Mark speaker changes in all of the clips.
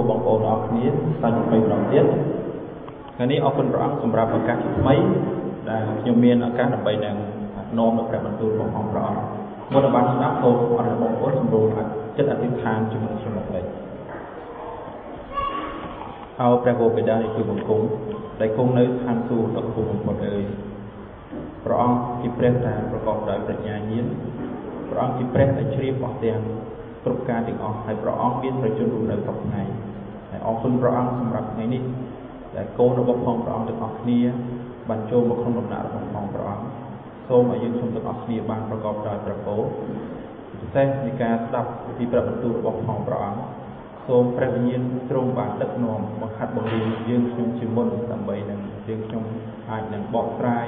Speaker 1: របងប្អូនអរគ្នាសាច់ថ្មីម្ដងទៀតថ្ងៃនេះអរគុណព្រះអង្គសម្រាប់ឱកាសថ្មីដែលខ្ញុំមានឱកាសដើម្បីនឹងនាំនៅព្រះបន្ទូលរបស់អង្គព្រះអង្គមុននឹងបានស្ដាប់សូមអរគុណបងប្អូនសម្រួលចិត្តអធិដ្ឋានជាមួយខ្ញុំមកលេចអោព្រះគោបិតានៃទូបង្គំដែលគង់នៅឋានសួគ៌ដ៏ខ្ពស់បំផុតអើយព្រះអង្គជាព្រះដែលប្រកបដោយប្រាជ្ញាញាណព្រះអង្គជាព្រះដែលជ្រាបអស់ទាំងគ្រប់ការទាំងអស់ហើយព្រះអង្គមានប្រជញ្ញរស់នៅគ្រប់ថ្ងៃ ហើយអរគុណព្រះអង្គសម្រាប់ថ្ងៃនេះដែលកូនរបស់ផងព្រះអង្គទាំងអស់គ្នាបានចូលមកក្នុងដំណាក់របស់ផងព្រះអង្គសូមឲ្យយើងខ្ញុំទាំងអស់គ្នាបានប្រកបដោយព្រះពរពិសេសនៃការស្ដាប់ពីព្រះបន្ទូលរបស់ផងព្រះអង្គសូមព្រះវិញ្ញាណទ្រង់បានដឹកនាំបង្ហាត់បង្រៀនយើងខ្ញុំជាមុនដើម្បីនឹងយើងខ្ញុំអាចនឹងបកស្រាយ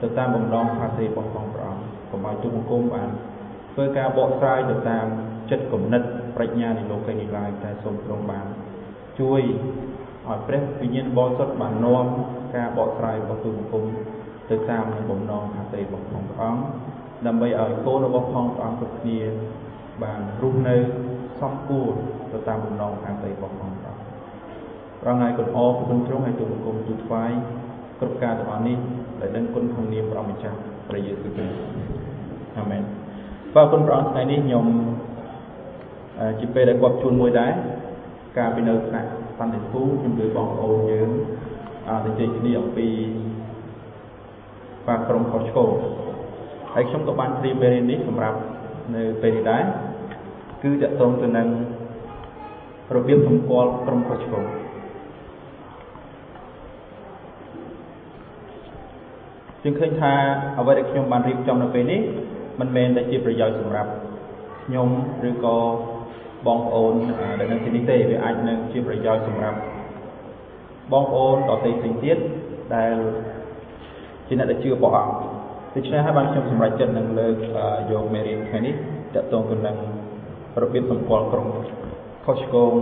Speaker 1: ទៅតាមបំណងផាសេរបស់ផងព្រះអង្គកុំឲ្យទូបង្គំបានធ្វើការបកស្រាយទៅតាមចិត្តគំនិតប្រាជ្ញានៃលោកនេះឡើយតែសូមទ្រង់បាន ជួយឲ្យព្រះវិញ្ញាណបរិសុទ្ធបាននាំការបកស្រាយរបស់ទូបង្គំទៅតាមនឹងបំណងផាសេរបស់ផងព្រះអង្គដើម្បីឲ្យកូនរបស់ផងព្រះអង្គគ្រប់គ្នាបានរស់នៅសំគួរទៅតាមបំណងខាងតីរបស់ផងព្រះព្រះងាយកូនអរគុណទ្រង់ឲ្យទូបង្គំទូថ្វាយគ្រប់ការទាំងអស់នេះដែលដឹងគុណក្នុងនាមព្រះម្ចាស់ព្រះយេស៊ូវគ្រីស្ទអាមែនបាទគុណព្រះអង្គថ្ងៃនេះខ្ញុំជាពេលដែលគាត់ជួនមួយដែរ កាលពីនៅថ្នាក់សន្តិភូមិខ្ញុំលើបងប្អូនយើងទៅជែកគ្នាអំពីបាទក្រុមខុសឆ្គងហើយខ្ញុំក៏បានត្រៀមពេលនេះសម្រាប់នៅពេលនេះដែរគឺតកតងទៅនឹងរបៀបសម្គាល់ក្រុមខុសឆ្គងជាងឃើញថាអ្វីដែលខ្ញុំបានរៀបចំនៅពេលនេះមិនមែនតែជាប្រយោជន៍សម្រាប់ខ្ញុំឬក៏ បងប្អូនដែលនៅទីនេះទេវាអាចនឹងជាប្រយោជន៍សម្រាប់បងប្អូនដទៃផ្សេងទៀតដែលជាអ្នកដែលជឿព្រះអង្គដូច្នេះហើយបានខ្ញុំសម្រេចចិត្តនឹងលើកយកមេរៀនថ្ងៃនេះតកតងទៅនឹងរបៀបសម្គាល់ក្រុមខុសឆ្គង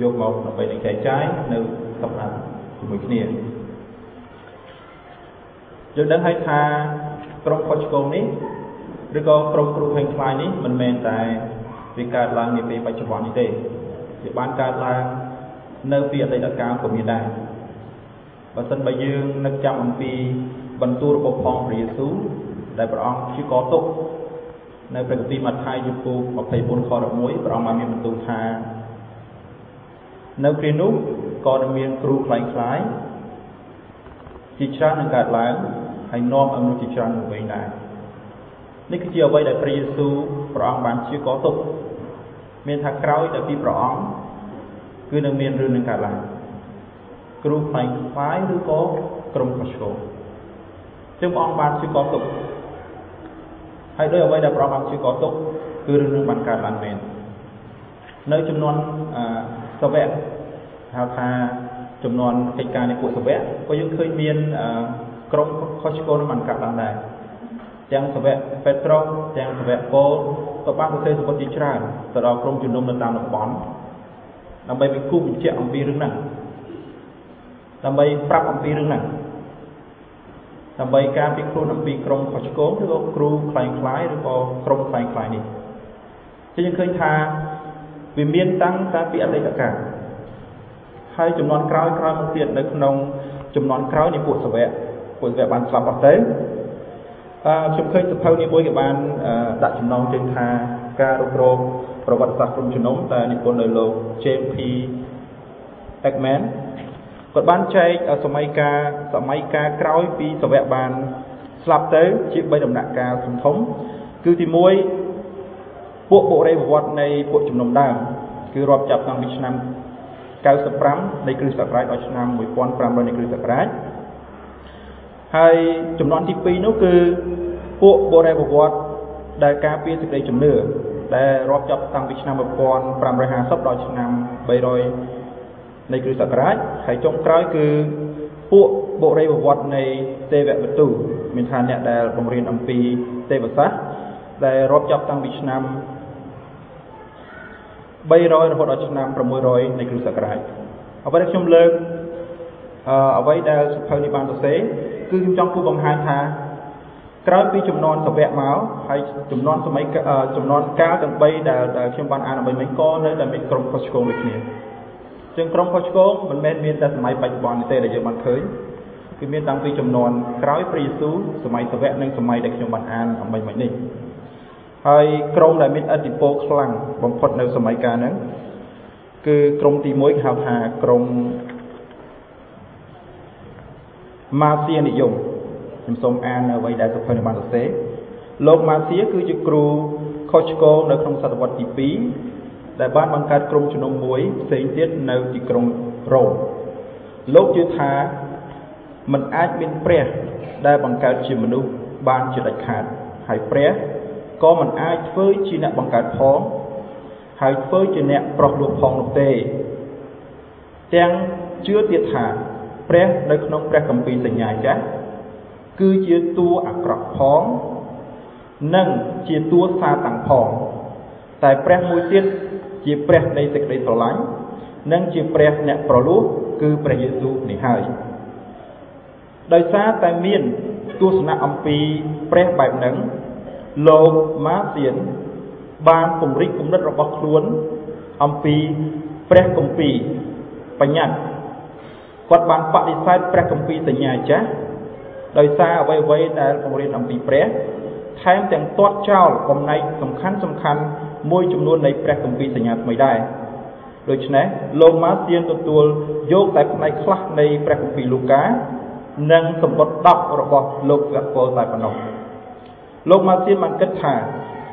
Speaker 1: យកមកដើម្បីនឹងចែកចាយនៅសប្តាហ៍ជាមួយគ្នាយើងដឹងហើយថាក្រុមខុសឆ្គងនេះឬក៏ក្រុមគ្រូខ្លែងខ្លាយនេះមិនមែនតែ វាកើតឡើងនាពេលបច្ចុប្បន្ននេះទេវាបានកើតឡើងនៅពីអតីតកាលក៏មានដែរបើសិនបើយើងនឹកចាំអំពីបន្ទូលរបស់ផងព្រះយេស៊ូវដែលព្រះអង្គជាកទុកនៅព្រះគម្ពីរម៉ាថាយជំពូក24ខ11ព្រះអង្គបានមានបន្ទូលថានៅពេលនោះក៏នឹងមានគ្រូខ្លែងខ្លាយជាច្រើននឹងកើតឡើងហើយនាំឲ្យមនុស្សជាច្រើនមកវិញដែរ នេះគឺជាអ្វីដែលព្រះយេស៊ូវព្រះអង្គបានជាកទុក មានថាក្រោយតែពីព្រះអង្គគឺនឹងមានរឿងនឹងកើតឡើងគ្រូខ្លែងខ្លាយឬក៏ក្រុមខុសឆ្គងចឹងព្រះអង្គបានជាកទុកហើយដោយអ្វីដែលព្រះអង្គបានជាកទុកគឺរឿងនឹងបានកើតឡើងមែននៅចំនួនអសវៈហៅថាចំនួនកិច្ចការនៃពួកសវៈក៏យើងឃើញមានក្រុមខុសឆ្គងនឹងបានកើតឡើងដែរ ទាំងសាវកពេត្រុសទាំងសាវកប៉ូលក៏បានសរសេរសម្បត្តិជាច្រើនទៅដល់ក្រុមជំនុំនៅតាមតំបន់ដើម្បីបញ្គូបញ្ជាក់អំពីរឿងហ្នឹងដើម្បីប្រាប់អំពីរឿងហ្នឹងដើម្បីការពីខ្លួនអំពីក្រុមខុសឆ្គងឬក៏គ្រូខ្លែងខ្លាយឬក៏ក្រុមខ្លែងខ្លាយនេះជាយើងឃើញថាវាមានតាំងតែពីអតីតកាលហើយចំនួនក្រោយក្រោយមកទៀតនៅក្នុងចំនួនក្រោយនៃពួកសាវកពួកសាវកបានស្លាប់អស់ទៅ អឺខ្ញុំឃើញសភៅនេះមួយក៏បានដាក់ចំណងជើងថាការរុករកប្រវត្តិសាស្ត្រក្រុមជំនុំតែនិពន្ធដោយលោក James P. Ekman គាត់បានចែកសម័យកាលសម័យកាលក្រោយពីសវៈបានស្លាប់ទៅជា3ដំណាក់កាលធំធំគឺទី1ពួកបុរិយវត្តនៃពួកជំនុំដើមគឺរាប់ចាប់តាំងពីឆ្នាំ95នៃគ្រិស្តសករាជដល់ឆ្នាំ1500នៃគ្រិស្តសករាជ ហើយចំនួនទី2នោះគឺពួកបុរិយវត្តដែលការពារសេចក្តីជំនឿដែលរាប់ចាប់តាំងពីឆ្នាំ1550ដល់ឆ្នាំ300នៃគ្រិស្តសករាជហើយចុងក្រោយគឺពួកបុរិយវត្តនៃទេវវតុមានថាអ្នកដែលបង្រៀនអំពីទេវសាស្ត្រដែលរាប់ចាប់តាំងពីឆ្នាំ300រហូតដល់ឆ្នាំ600នៃគ្រិស្តសករាជអ្វីដែលខ្ញុំលើកអ្វីដែលសភៅនេះបានសរសេរ គឺខ្ញុំចង់គូបង្ហាញថាក្រោយពីចំនួនសវៈមកហើយចំនួនសម័យចំនួនកាលទាំង3ដែលដែលខ្ញុំបានអានដើម្បីមិញក៏នៅតែមានក្រុមខុសឆ្គងដូចគ្នាចឹងក្រុមខុសឆ្គងមិនមែនមានតែសម័យបច្ចុប្បន្នទេដែលយើងបានឃើញគឺមានតាំងពីចំនួនក្រោយព្រះយេស៊ូវសម័យសវៈនិងសម័យដែលខ្ញុំបានអានអំបញ្ញមិញនេះហើយក្រុមដែលមានអធិពលខ្លាំងបំផុតនៅសម័យកាលហ្នឹងគឺក្រុមទី1គេហៅថាក្រុម ម៉ាសៀនិយមខ្ញុំសូមអាននៅអ្វីដែលសភៅបានសរសេរលោកម៉ាសៀគឺជាគ្រូខុសឆ្គងនៅក្នុងសតវត្សទី2ដែលបានបង្កើតក្រុមជំនុំមួយផ្សេងទៀតនៅទីក្រុងរ៉ូមលោកជឿថាมันអាចមានព្រះដែលបង្កើតជាមនុស្សបានជាដាច់ខាតហើយព្រះក៏មិនអាចធ្វើជាអ្នកបង្កើតផងហើយធ្វើជាអ្នកប្រោះលោកផងនោះទេ ទាំងជឿទៀតថា ព្រះនៅក្នុងព្រះគម្ពីរសញ្ញាចាស់គឺជាតួអាក្រក់ផង និងជាតួសាតាំងផង តែព្រះមួយទៀតជាព្រះនៃសេចក្តីស្រឡាញ់និងជាព្រះអ្នកប្រលោះគឺព្រះយេស៊ូវនេះហើយដោយសារតែមានទស្សនៈអំពីព្រះបែបហ្នឹងលោកម៉ាសៀនបានពង្រីកគំនិតរបស់ខ្លួនអំពីព្រះគម្ពីរបញ្ញត្តិ គាត់បានបដិសេធព្រះគម្ពីរសញ្ញាចាស់ដោយសារអ្វីអ្វីដែលបង្រៀនអំពីព្រះថែមទាំងទាត់ចោលបំណែកសំខាន់សំខាន់មួយចំនួននៃព្រះគម្ពីរសញ្ញាថ្មីដែរដូច្នេះលោកម៉ាសៀនទទួលយកតែផ្នែកខ្លះនៃព្រះគម្ពីរលូកា និងសម្បត្តិ10របស់លោកស្វាពលតែប៉ុណ្ណោះលោកម៉ាសៀនបានគិតថា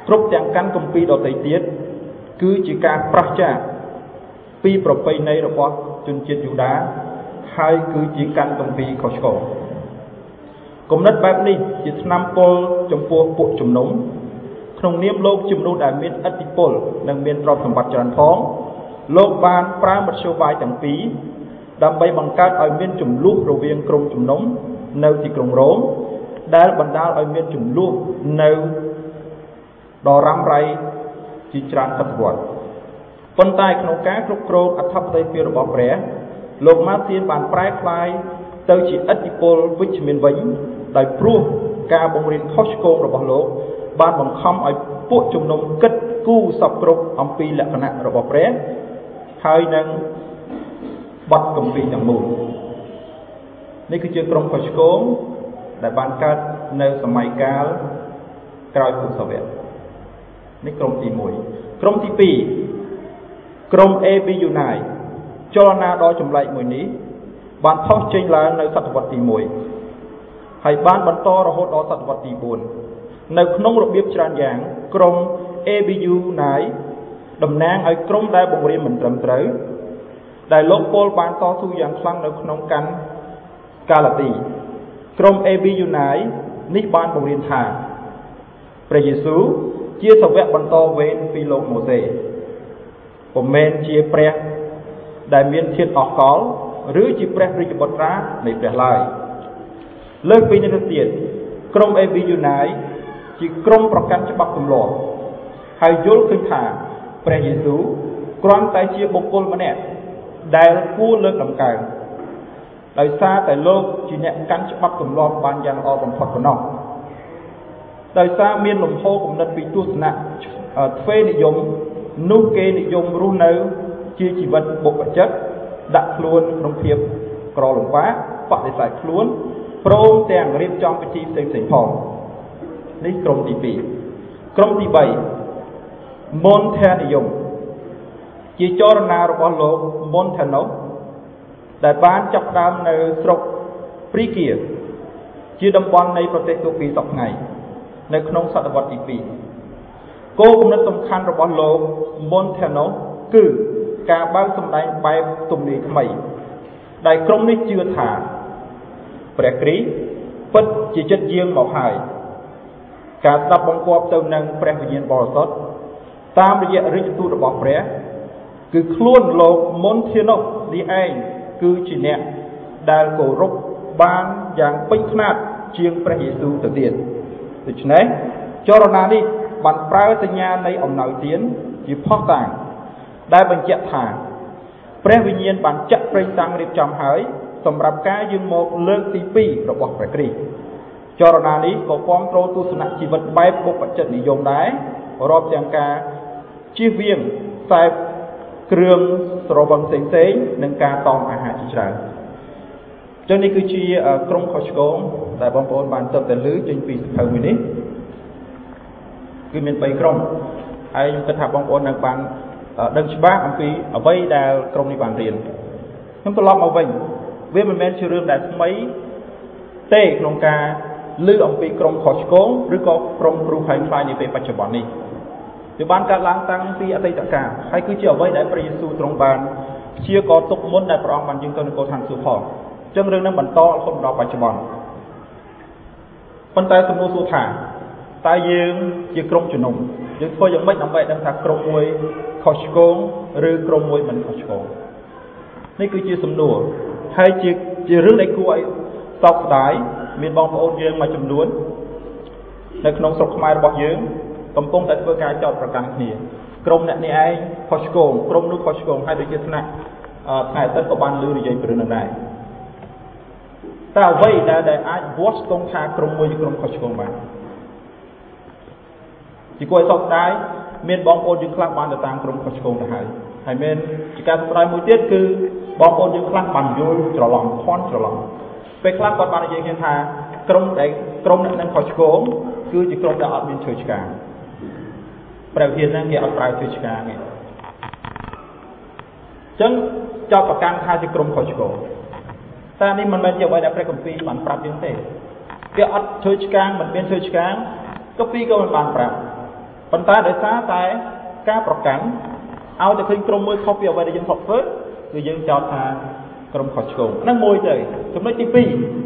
Speaker 1: គ្រប់ទាំងកាន់គម្ពីរដទៃទៀតគឺជាការប្រះចាកពីប្រពៃណីរបស់ជនជាតិយូដា ហើយគឺជាកាន់គម្ពីរខុសឆ្គងគំនិតបែបនេះជាឆ្នាំពលចំពោះពួកជំនុំក្នុងនាមលោកជំនុំដែលមានឥទ្ធិពលនិងមានទ្រព្យសម្បត្តិច្រើនផងលោកបានប្រើមធ្យោបាយទាំងពីរដើម្បីបង្កើតឲ្យមានចំនួនរវាងក្រុមជំនុំនៅទីក្រុងរ៉ូមដែលបណ្ដាលឲ្យមានចំនួននៅដ៏រ៉ាំរ៉ៃជាច្រើនសតវត្សប៉ុន្តែក្នុងការគ្រប់គ្រងអធិបតេយ្យភាពរបស់ព្រះ លោកម៉ាទៀនបានប្រែក្លាយទៅជាឥទ្ធិពលវិជ្ជមានវិញដោយព្រោះការបង្រៀនខុសឆ្គងរបស់លោក បានបង្ខំឲ្យពួកជំនុំគិតគូរសពគ្រប់អំពីលក្ខណៈរបស់ព្រះហើយនឹងបទកម្ពីទាំងមូលនេះគឺជាក្រុមខុសឆ្គងដែលបានកើតនៅសម័យកាលក្រោយពុទ្ធសវៈនេះក្រុមទី1ក្រុមទី2ក្រុម AB Unai ចលនាដ៏ចម្លែកមួយនេះបានផុសចេញឡើងនៅសតវត្សទី1ហើយបានបន្តរហូតដល់សតវត្សទី4នៅក្នុងរបៀបច្រើនយ៉ាងក្រុម ABU Unai តំណាងឲ្យក្រុមដែលបង្រៀនមិនត្រឹមត្រូវដែលលោកពលបានតស៊ូយ៉ាងខ្លាំងនៅក្នុងកាន់កាឡាទីក្រុម AB Unai នេះបានបង្រៀនថាព្រះយេស៊ូវជាសាវកបន្តវេនពីលោកម៉ូសេពុំមែនជាព្រះ ដែលមានធាតុអកល ឬជាព្រះរាជបុត្រានៃព្រះឡើយលើសពីនេះទៅទៀតក្រុម AB Unai ជាក្រុមប្រកាន់ច្បាប់ទម្លាប់ហើយយល់ឃើញថាព្រះយេស៊ូវគ្រាន់តែជាបុគ្គលម្នាក់ដែលគួរលើកដំកើងដោយសារតែលោកជាអ្នកកាន់ច្បាប់ទម្លាប់បានយ៉ាងល្អបំផុតប៉ុណ្ណោះដោយសារមានលំហគំនិតពីទស្សនៈទ្វេនិយមនោះគេនិយមរស់នៅ ជាជីវិតបុព្វជិតដាក់ខ្លួនក្នុងភាពក្រលំបាកបដិសេធខ្លួនព្រមទាំងរៀបចំពិធីផ្សេងផ្សេងផងនេះក្រុមទី2ក្រុមទី3មុនធានិយមជាចរណារបស់លោកមុនថាណូដែលបានចាប់ផ្ដើមនៅស្រុកព្រីគៀជាតំបន់នៃប្រទេសទូពីសប្តាហ៍នៅក្នុងសតវត្សទី2គោលគំនិតសំខាន់របស់លោកមុនថាណូគឺ ការបើកសម្ដែងបែបទំនាយថ្មី ដែលក្រុមនេះជឿថា ព្រះគ្រីស្ទពិតជាចិត្តយាងមកហើយ ការស្ដាប់បង្គាប់ទៅនឹងព្រះវិញ្ញាណបរិសុទ្ធតាមរយៈរាជទូតរបស់ព្រះ គឺខ្លួនលោកមុនធានុសនេះឯងគឺជាអ្នកដែលគោរពបានយ៉ាងពេញខ្នាតជាងព្រះយេស៊ូវទៅទៀតដូច្នេះចរណានេះបានប្រើសញ្ញានៃអំណោយទានជាផុសតាង ដែលបញ្ជាក់ថាព្រះវិញ្ញាណបានចាក់ប្រេងតាំងរៀបចំហើយ សម្រាប់ការយាងមកលើកទី2របស់ព្រះគ្រីស្ទចរណានេះក៏គាំទ្រទស្សនៈជីវិតបែបបុព្វជិតនិយមដែររាប់ទាំងការជៀសវាងខ្សែគ្រឿងស្រវឹងផ្សេងផ្សេងនិងការតមអាហារជាច្រើនចឹងនេះគឺជាក្រុមខុសឆ្គងដែលបងប្អូនបានទៅតែលើចេញពីសភៅមួយនេះគឺមាន3ក្រុមហើយខ្ញុំគិតថាបងប្អូននឹងបាន ដឹងច្បាស់អំពីអ្វីដែលក្រុមនេះបានរៀនខ្ញុំត្រឡប់មកវិញវាមិនមែនជារឿងដែលថ្មីទេក្នុងការលើអំពីក្រុមខុសឆ្គងឬក៏ក្រុមគ្រូខ្លែងខ្លាយនាពេលបច្ចុប្បន្ននេះវាបានកើតឡើងតាំងពីអតីតកាលហើយគឺជាអ្វីដែលព្រះយេស៊ូវទ្រង់បានព្យាករទុកមុនដែលព្រះអង្គបានយើងទៅនគរឋានសួគ៌ផងអញ្ចឹងរឿងនឹងបន្តរហូតដល់បច្ចុប្បន្នប៉ុន្តែសំណួរសួរថាតើយើងជាក្រុមជំនុំ យើងធ្វើយ៉ាងម៉េចដើម្បីដឹងថាក្រុមមួយខុសឆ្គងឬក្រុមមួយមិនខុសឆ្គងនេះគឺជាសំណួរហើយជាជារឿងដែលគួរឲ្យសោកស្ដាយមានបងប្អូនយើងមួយចំនួននៅក្នុងស្រុកខ្មែររបស់យើងកំពុងតែធ្វើការចោទប្រកាន់គ្នាក្រុមអ្នកនេះឯងខុសឆ្គងក្រុមនោះខុសឆ្គងហើយដូចជាថ្នាក់ថ្ងៃអាទិត្យក៏បានលើនិយាយពីរឿងនោះដែរតើអ្វីដែលដែលអាចវាស់ស្ទង់ថាក្រុមមួយជាក្រុមខុសឆ្គងបាន ជាគួរឲ្យសោកស្ដាយមានបងប្អូនយើងខ្លះបានទៅតាមក្រុមខុសឆ្គងទៅហើយហើយមានជាការសោកស្ដាយមួយទៀតគឺបងប្អូនយើងខ្លះបានយល់ច្រឡំខន់ច្រឡំពេលខ្លះគាត់បាននិយាយថាក្រុមដែលក្រុមអ្នកនឹងខុសឆ្គងគឺជាក្រុមដែលអត់មានឈើឆ្កាងព្រះវិហារហ្នឹងគេអត់ប្រើឈើឆ្កាងទេអញ្ចឹងចោតប្រកាន់ថាជាក្រុមខុសឆ្គងតែនេះមិនមែនជាអ្វីដែលព្រះគម្ពីរបានប្រាប់យើងទេគេអត់ឈើឆ្កាងមិនមានឈើឆ្កាងគម្ពីរក៏មិនបានប្រាប់ ប៉ុន្តែដោយសារតែការប្រកាន់ឲ្យតែឃើញក្រុមមួយខុសពីអ្វីដែលយើងធ្លាប់ធ្វើគឺយើងចោទថាក្រុមខុសឆ្គងហ្នឹងមួយទៅចំណុចទី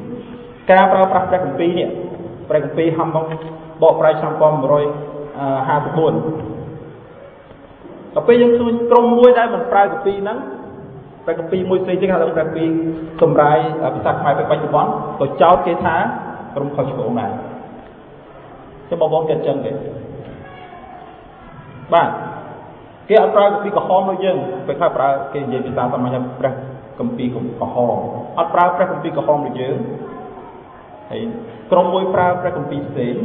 Speaker 1: 2ការប្រើប្រាស់ព្រះគម្ពីរនេះព្រះគម្ពីរហំបងបកប្រែឆ្នាំ1954ដល់ពេលយើងឃើញក្រុមមួយដែលមិនប្រើគម្ពីរហ្នឹងព្រះគម្ពីរមួយផ្សេងទៀតគេហៅថាព្រះគម្ពីរសម្រាយភាសាខ្មែរបច្ចុប្បន្នក៏ចោទគេថាក្រុមខុសឆ្គងដែរចាំបងប្អូនគិតចឹងទេ បាទគេអត់ប្រើគម្ពីរក្រហមដូចយើងពេលខ្លះប្រើគេនិយាយភាសាសាមញ្ញព្រះគម្ពីរក្រហមអត់ប្រើព្រះគម្ពីរក្រហមដូចយើងហើយក្រុមមួយប្រើព្រះគម្ពីរផ្សេង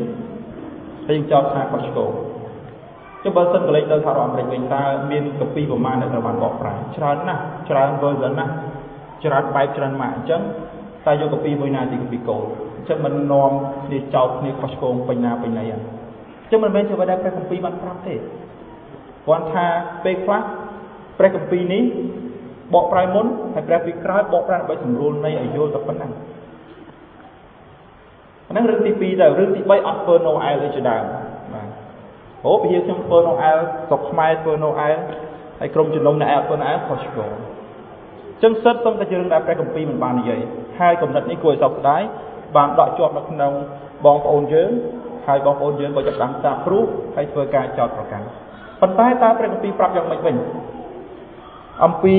Speaker 1: ហើយចោទថាខុសឆ្គងចុះបើសិនកលេចទៅសហរដ្ឋអាមេរិកវិញតើមានគម្ពីរប្រមាណដែលត្រូវបានបកប្រែច្រើនណាស់ច្រើន version ណាស់ច្រើនបែបច្រើនម៉ាកអញ្ចឹងតើយកគម្ពីរមួយណាជាគម្ពីរកូនអញ្ចឹងមិននាំគ្នាចោទគ្នាខុសឆ្គងពេញណាពេញណីអញ្ចឹងមិនមែនជាអ្វីដែលព្រះគម្ពីរបានប្រាប់ទេ គាត់ថាពេលខ្លះព្រះគម្ពីរនេះបកប្រែមុនហើយព្រះពីក្រោយបកប្រែដើម្បីសម្រួលនៃឲ្យយល់តែប៉ុណ្ណឹងហ្នឹងរឿងទី2ទៅរឿងទី3អត់ធ្វើ no L អីជាដើមបាទអូពជាខ្ញុំធ្វើ no L ស្រុកខ្មែរធ្វើ no L ហើយក្រុមជំនុំអ្នកអត់ធ្វើ no L ខុសឆ្គងចឹងសិតសុំតែជារឿងដែលព្រះគម្ពីរមិនបាននិយាយហើយកំណត់នេះគួរឲ្យសោកស្ដាយបានដកជាប់នៅក្នុងបងប្អូនយើងហើយបងប្អូនយើងក៏ចាប់តាមសាព្រោះហើយធ្វើការចោតប្រកាន់ ប៉ុន្តែតើព្រះគម្ពីរប្រាប់យ៉ាងម៉េចវិញអំពី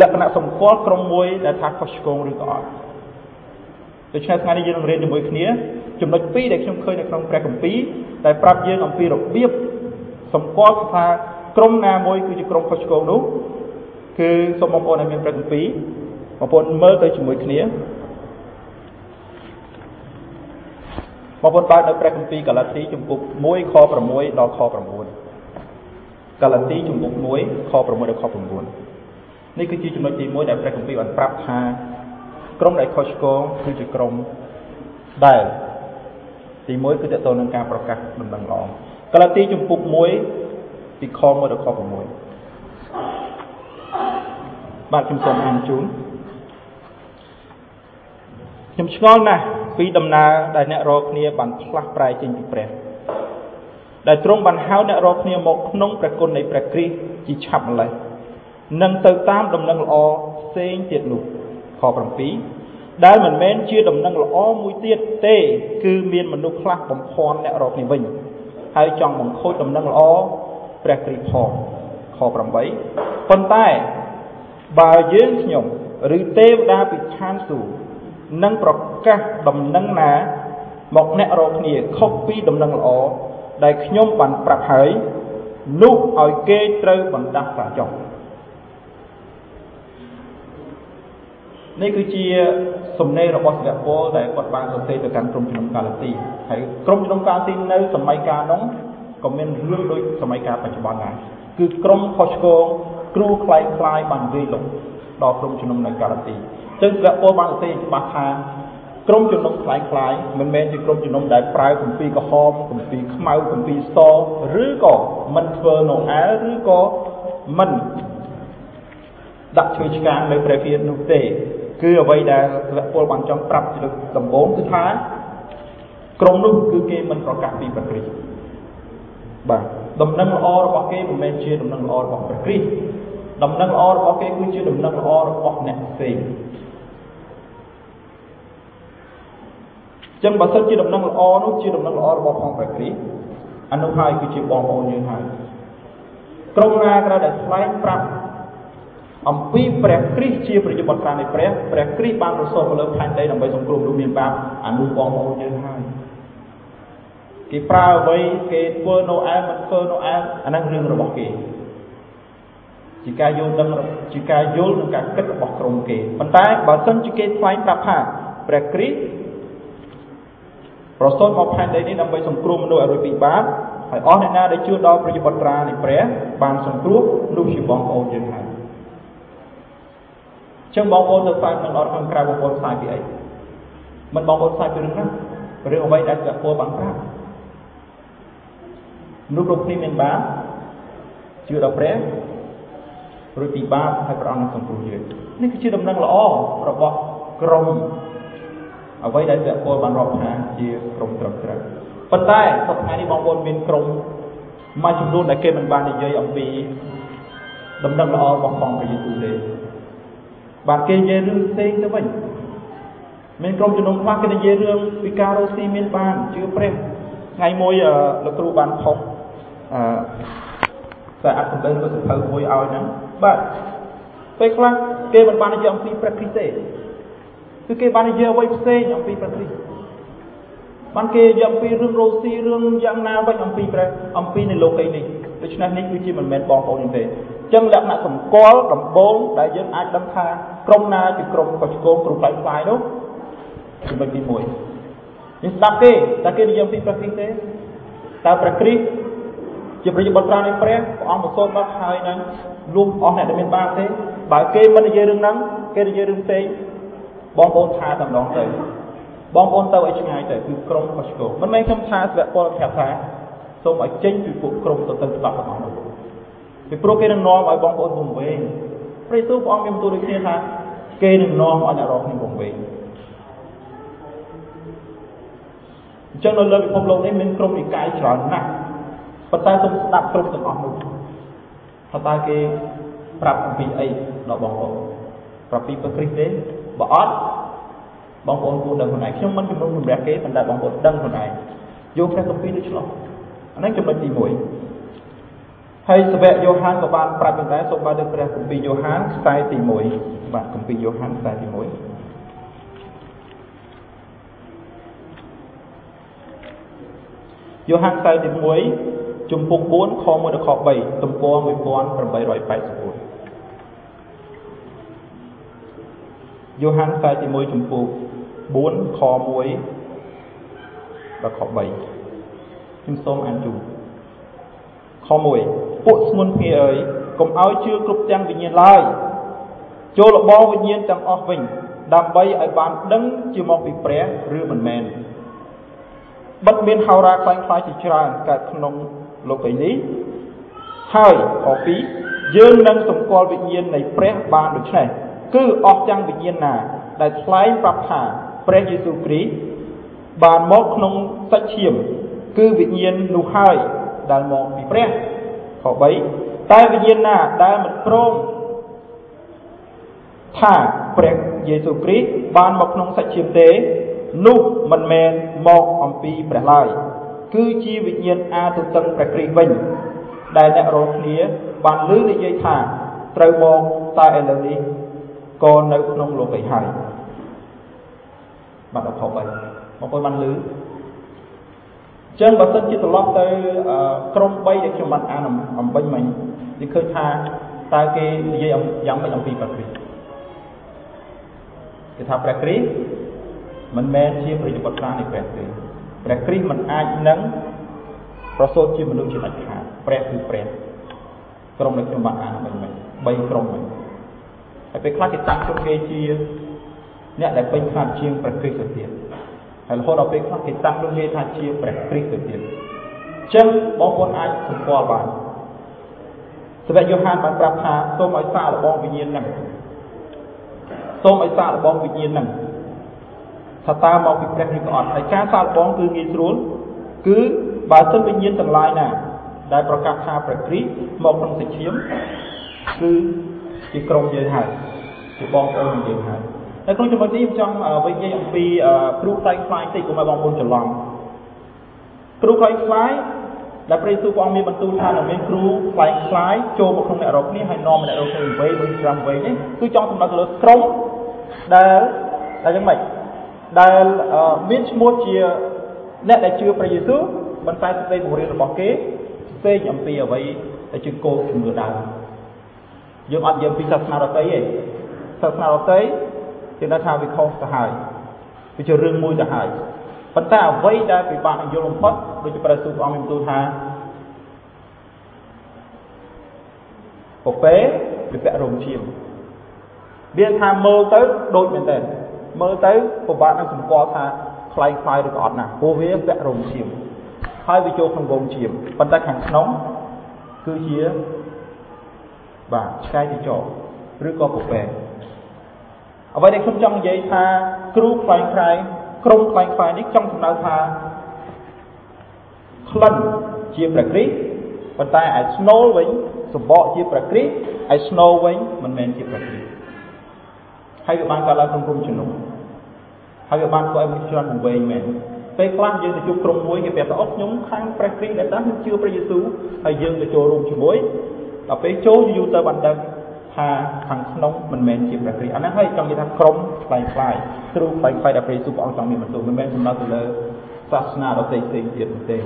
Speaker 1: លក្ខណៈសម្គាល់ក្រុមមួយដែលថាខុសឆ្គងឬក៏អត់ដូច្នេះថ្ងៃនេះយើងនឹងរៀនជាមួយគ្នាចំណុច2ដែលខ្ញុំឃើញនៅក្នុងព្រះគម្ពីរដែលប្រាប់យើងអំពីរបៀបសម្គាល់ថាក្រុមណាមួយគឺជាក្រុមខុសឆ្គងនោះគឺសូមបងប្អូនឲ្យមានព្រះគម្ពីរបងប្អូនមើលទៅជាមួយគ្នាបងប្អូនបើកនៅព្រះគម្ពីរកាឡាទីជំពូក1ខ6ដល់ខ9 កាឡាទីជំពូក1ខ6ដល់ខ9នេះគឺជាចំណុចទី1ដែលព្រះគម្ពីរបានប្រាប់ថាក្រុមដែលខុសឆ្គងគឺជាក្រុមដែលទី1គឺតទៅនឹងការប្រកាសដំណឹងល្អកាឡាទីជំពូក1ពីខ1ដល់ខ6បាទខ្ញុំសូមអានជូនខ្ញុំឆ្ងល់ណាស់ពីដំណើរដែលអ្នករកគ្នាបានផ្លាស់ប្រែចេញពីព្រះ ដែលទ្រង់បានហៅអ្នករាល់គ្នាមកក្នុងព្រះគុណនៃព្រះគ្រីស្ទជាឆាប់ម្លេះនឹងទៅតាមដំណឹងល្អផ្សេងទៀតនោះខ7ដែលមិនមែនជាដំណឹងល្អមួយទៀតទេគឺមានមនុស្សខ្លះបំភាន់អ្នករាល់គ្នាវិញហើយចង់បង្ខូចដំណឹងល្អព្រះគ្រីស្ទផងខ8ប៉ុន្តែបើយើងខ្ញុំឬទេវតាពីឋានសួគ៌នឹងប្រកាសដំណឹងណាមកអ្នករាល់គ្នាខុសពីដំណឹងល្អ ដែលខ្ញុំបានប្រាប់ហើយនោះឲ្យគេត្រូវបណ្ដាស់សាចុះនេះគឺជាសំណេររបស់សិលពលដែលគាត់បានសរសេរទៅកាន់ក្រុមជំនុំកាឡាទីហើយក្រុមជំនុំកាឡាទីនៅសម័យកាលនោះក៏មានរឿងដូចសម័យកាលបច្ចុប្បន្នដែរគឺក្រុមខុសឆ្គងគ្រូខ្លែងខ្លាយបាននិយាយលុបដល់ក្រុមជំនុំនៅកាឡាទីចឹងព្រះពលបានសរសេរច្បាស់ថា ក្រុមជំនុំខ្លែងខ្លាយមិនមែនជាក្រុមជំនុំដែលប្រើគម្ពីរក្រហមគម្ពីរខ្មៅគម្ពីរសឬក៏មិនធ្វើណូអែលឬក៏មិនដាក់ឈើឆ្កាងនៅព្រះវិហារនោះទេ គឺអ្វីដែលព្រះពលបានចង់ប្រាប់ជាដំបូងគឺថាក្រុមនោះគឺគេមិនប្រកាសពីព្រះគ្រីស្ទបាទដំណឹងល្អរបស់គេមិនមែនជាដំណឹងល្អរបស់ព្រះគ្រីស្ទដំណឹងល្អរបស់គេគឺជាដំណឹងល្អរបស់អ្នកផ្សេង ចឹងបើសិនជាដំណឹងល្អនោះជាដំណឹងល្អរបស់ផងព្រះគ្រីស្ទអានោះហើយគឺជាបងប្អូនយើងហើយក្រុមណាក៏ដែលថ្លែងប្រាប់អំពីព្រះគ្រីស្ទជាប្រយុទ្ធបត្រានៃព្រះព្រះគ្រីស្ទបានប្រសូតមកលើផែនដីដើម្បីសង្គ្រោះមនុស្សមានបាបអានោះបងប្អូនយើងហើយគេប្រើអ្វីគេធ្វើណូអែលមិនធ្វើណូអែលអាហ្នឹងរឿងរបស់គេជាការយល់ដឹងជាការយល់និងការគិតរបស់ក្រុមគេប៉ុន្តែបើសិនជាគេថ្លែងប្រាប់ថាព្រះគ្រីស្ទ ប្រសូតមកផែនដីនេះដើម្បីសង្គ្រោះមនុស្សឲ្យរួចពីបាបហើយអស់អ្នកណាដែលជឿដល់ព្រះយបត្រានៃព្រះបានសង្គ្រោះនោះជាបងប្អូនយើងហើយចឹងបងប្អូនទៅផ្សាយក្នុងអត់ខាងក្រៅបងប្អូនផ្សាយពីអីមិនបងប្អូនផ្សាយពីរឿងណារឿងអ្វីដែលព្រះពលបានប្រាប់នោះគ្រប់គ្នាមានបាបជឿដល់ព្រះរួចពីបាបហើយព្រះអង្គនឹងសង្គ្រោះយើងនេះគឺជាដំណឹងល្អរបស់ក្រុម អ្វីដែលព្រះពលបានរាប់ថាជាក្រុមត្រឹមត្រូវប៉ុន្តែសប្តាហ៍នេះបងប្អូនមានក្រុមមួយចំនួនដែលគេមិនបាននិយាយអំពីដំណឹងល្អរបស់ផងព្រះយេស៊ូវទេបាទគេនិយាយរឿងផ្សេងទៅវិញមានក្រុមជំនុំខ្លះគេនិយាយរឿងពីការរស់ស៊ីមានបានជឿព្រះថ្ងៃមួយលោកគ្រូបានផុសអឺតែអត្ថបទឬសភៅមួយឲ្យហ្នឹងបាទពេលខ្លះគេមិនបាននិយាយអំពីព្រះគ្រីស្ទទេ គឺគេបាននិយាយអ្វីផ្សេងអំពីព្រះគ្រីស្ទបានគេនិយាយអំពីរឿងរស់ស៊ីរឿងយ៉ាងណាវិញអំពីព្រះអំពីនៅលោកីនេះដូច្នេះនេះគឺជាមិនមែនបងប្អូនទេអញ្ចឹងលក្ខណៈសម្គាល់ដំបូងដែលយើងអាចដឹងថាក្រុមណាជាក្រុមកុសឆ្កងគ្រូផ្លែផ្លាយនោះចំណុចទី1យើងស្ដាប់គេតើគេនិយាយពីព្រះគ្រីស្ទទេតើព្រះគ្រីស្ទជាព្រះបុត្រានៃព្រះព្រះអង្គប្រសូតមកហើយនឹងលុះអស់អ្នកដែលមានបាបទេបើគេមិននិយាយរឿងហ្នឹងគេនិយាយរឿងផ្សេង បងប្អូនថាតែម្ដងទៅបងប្អូនទៅឲ្យឆ្ងាយទៅគឺក្រុមកុសឆ្កងមិនមែនខ្ញុំថាស្វៈពលប្រាប់ថាសូមឲ្យចេញពីពួកក្រុមទៅទៅច្បាប់ទាំងអស់នោះពីព្រោះគេនឹងនាំឲ្យបងប្អូនវង្វេងព្រះយេស៊ូវព្រះអង្គមានបន្ទូលដូចគ្នាថាគេនឹងនាំឲ្យអ្នករកគ្នាវង្វេងអញ្ចឹងនៅលើពិភពលោកនេះមានក្រុមនិកាយច្រើនណាស់ប៉ុន្តែសូមស្ដាប់គ្រប់ទាំងអស់នោះថាតើគេប្រាប់អំពីអីដល់បងប្អូនប្រាប់ពីព្រះគ្រីស្ទទេ បើអត់បងប្អូនគួរដឹងខ្លួនឯងខ្ញុំមិនជំនុំជម្រះគេប៉ុន្តែបងប្អូនដឹងខ្លួនឯងយកព្រះគម្ពីរទៅឆ្លោះអានេះចំណុចទី1ហើយសាវកយ៉ូហានក៏បានប្រាប់ដែរសូមបើទៅព្រះគម្ពីរយ៉ូហានខ្សែទី1បាទគម្ពីរយ៉ូហានខ្សែទី1យ៉ូហានខ្សែទី1ជំពូក4ខ1ដល់ខ3ទំព័រ1884 យ៉ូហានខ្សែទី1ជំពូក4ខ1ដល់ខ3ខ្ញុំសូមអានជូនខ1ពួកស្មុនភីអើយកុំឲ្យជឿគ្រប់ទាំងវិញ្ញាណឡើយចូលលបងវិញ្ញាណទាំងអស់វិញ ដើម្បីឲ្យបានដឹងជាមកពីព្រះឬមិនមែនបិទមានហោរាខ្លាំងខ្លាយជាច្រើនកើតក្នុងលោកីនេះហើយខ2យើងនឹងសម្គាល់វិញ្ញាណនៃព្រះបានដូច្នេះ គឺអស់ទាំងវិញ្ញាណណាដែលថ្លែងប្រាប់ថាព្រះយេស៊ូវគ្រីស្ទបានមកក្នុងសាច់ឈាម គឺវិញ្ញាណនោះហើយដែលមកពីព្រះខ3តែវិញ្ញាណណាដែលមិនព្រមថាព្រះយេស៊ូវគ្រីស្ទបានមកក្នុងសាច់ឈាមទេ នោះមិនមែនមកអំពីព្រះឡើយគឺជាវិញ្ញាណអាទទឹងព្រះគ្រីស្ទវិញ ដែលអ្នករកគ្នាបានលើនិយាយថាត្រូវមកតែឥឡូវនេះ ក៏នៅក្នុងលោកីហើយបាទអធិបតីបងប្អូនបានលើចឹងបើសិនជាត្រឡប់ទៅក្រុម3ដែលខ្ញុំបានអានអំបញ្ញមិញនិយាយឃើញថាតើគេនិយាយយ៉ាងម៉េចអំពីព្រះគ្រីស្ទគេថាព្រះគ្រីស្ទមិនមែនជាព្រះបុត្រានៃព្រះទេព្រះគ្រីស្ទមិនអាចនឹងប្រសូតជាមនុស្សជាដាច់ខាតព្រះគឺព្រះក្រុមដែលខ្ញុំបានអានអំបញ្ញមិញ3ក្រុមហ្នឹង ហើយពេលខ្លះគេតាំងជុំគេជាអ្នកដែលពេញខ្លាចជាងព្រះគ្រីស្ទទៅទៀតហើយរហូតដល់ពេលខ្លះគេតាំងលោកគេថាជាព្រះគ្រីស្ទទៅទៀតអញ្ចឹងបងប្អូនអាចសម្គាល់បានសាវកយ៉ូហានបានប្រាប់ថាសូមឲ្យសាកល្បងវិញ្ញាណហ្នឹងសូមឲ្យសាកល្បងវិញ្ញាណហ្នឹងថាតើមកពីព្រះឬក៏អត់ហើយការសាកល្បងគឺងាយស្រួលគឺបើសិនវិញ្ញាណទាំងឡាយណាដែលប្រកាសថាព្រះគ្រីស្ទមកក្នុងសជ្ឈាមគឺ ជាក្រុមយើងហើយជាបងប្អូនយើងហើយនៅក្នុងចំណុចនេះខ្ញុំចង់វិនិច្ឆ័យអំពីគ្រូខ្លែងខ្លាយតិចកុំឲ្យបងប្អូនច្រឡំគ្រូខ្លែងខ្លាយដែលព្រះយេស៊ូវព្រះអង្គមានបន្ទូលថានឹងមានគ្រូខ្លែងខ្លាយចូលមកក្នុងអ្នករកគ្នាហើយនាំអ្នករកគ្នាវេមួយច្រាំវេនេះគឺចង់សម្ដៅទៅលើក្រុមដែលដែលយ៉ាងម៉េចដែលមានឈ្មោះជាអ្នកដែលជឿព្រះយេស៊ូវប៉ុន្តែសេចក្តីបង្រៀនរបស់គេផ្សេងអំពីអ្វីដែលជាគោលជំនឿដើម យើងអត់និយាយពីសាសនាដទៃទេសាសនាដទៃគេដឹងថាវាខុសទៅហើយវាជារឿងមួយទៅហើយប៉ុន្តែអ្វីដែលពិបាកនឹងយល់បំផុតដូចជាព្រះសូព្រះអង្គមានបន្ទូលថាពពេវាពាក់រោមឈាមមានថាមើលទៅដូចមែនតើមើលទៅពិបាកនឹងសម្គាល់ថាខ្លែងខ្លាយឬក៏អត់ណាព្រោះវាពាក់រោមឈាមហើយវាចូលក្នុងវងឈាមប៉ុន្តែខាងក្នុងគឺជា បាទឆ្កែទីចោឬក៏ពពែអ្វីដែលខ្ញុំចង់និយាយថាគ្រូខ្លែងខ្លាយក្រុមខ្លែងខ្លាយនេះចង់សំដៅថាក្លិនជាប្រក្រិសប៉ុន្តែឯស្នូលវិញសម្បកជាប្រក្រិសឯស្នូលវិញមិនមែនជាប្រក្រិសហើយវាបានកើតឡើងក្នុងក្រុមជំនុំហើយវាបានធ្វើឲ្យមនុស្សច្រើនវែងមែនពេលខ្លះយើងទៅជួបក្រុមមួយគេប្រាប់ថាអត់ខ្ញុំខាងព្រះគ្រីស្ទដែលតាមខ្ញុំជឿព្រះយេស៊ូវហើយយើងទៅចូលរួមជាមួយ ដល់ពេលចូលយូរទៅបានដឹងថាខាងក្នុងមិនមែនជាព្រះគ្រីស្ទអាហ្នឹងហើយចង់និយាយថាក្រុមខ្លាំងខ្លាយគ្រូខ្លាំងខ្លាយដែលព្រះយេស៊ូវព្រះអង្គចង់មានបន្ទូលមិនមែនសំដៅទៅលើសាសនាដទៃផ្សេងទៀតទេអ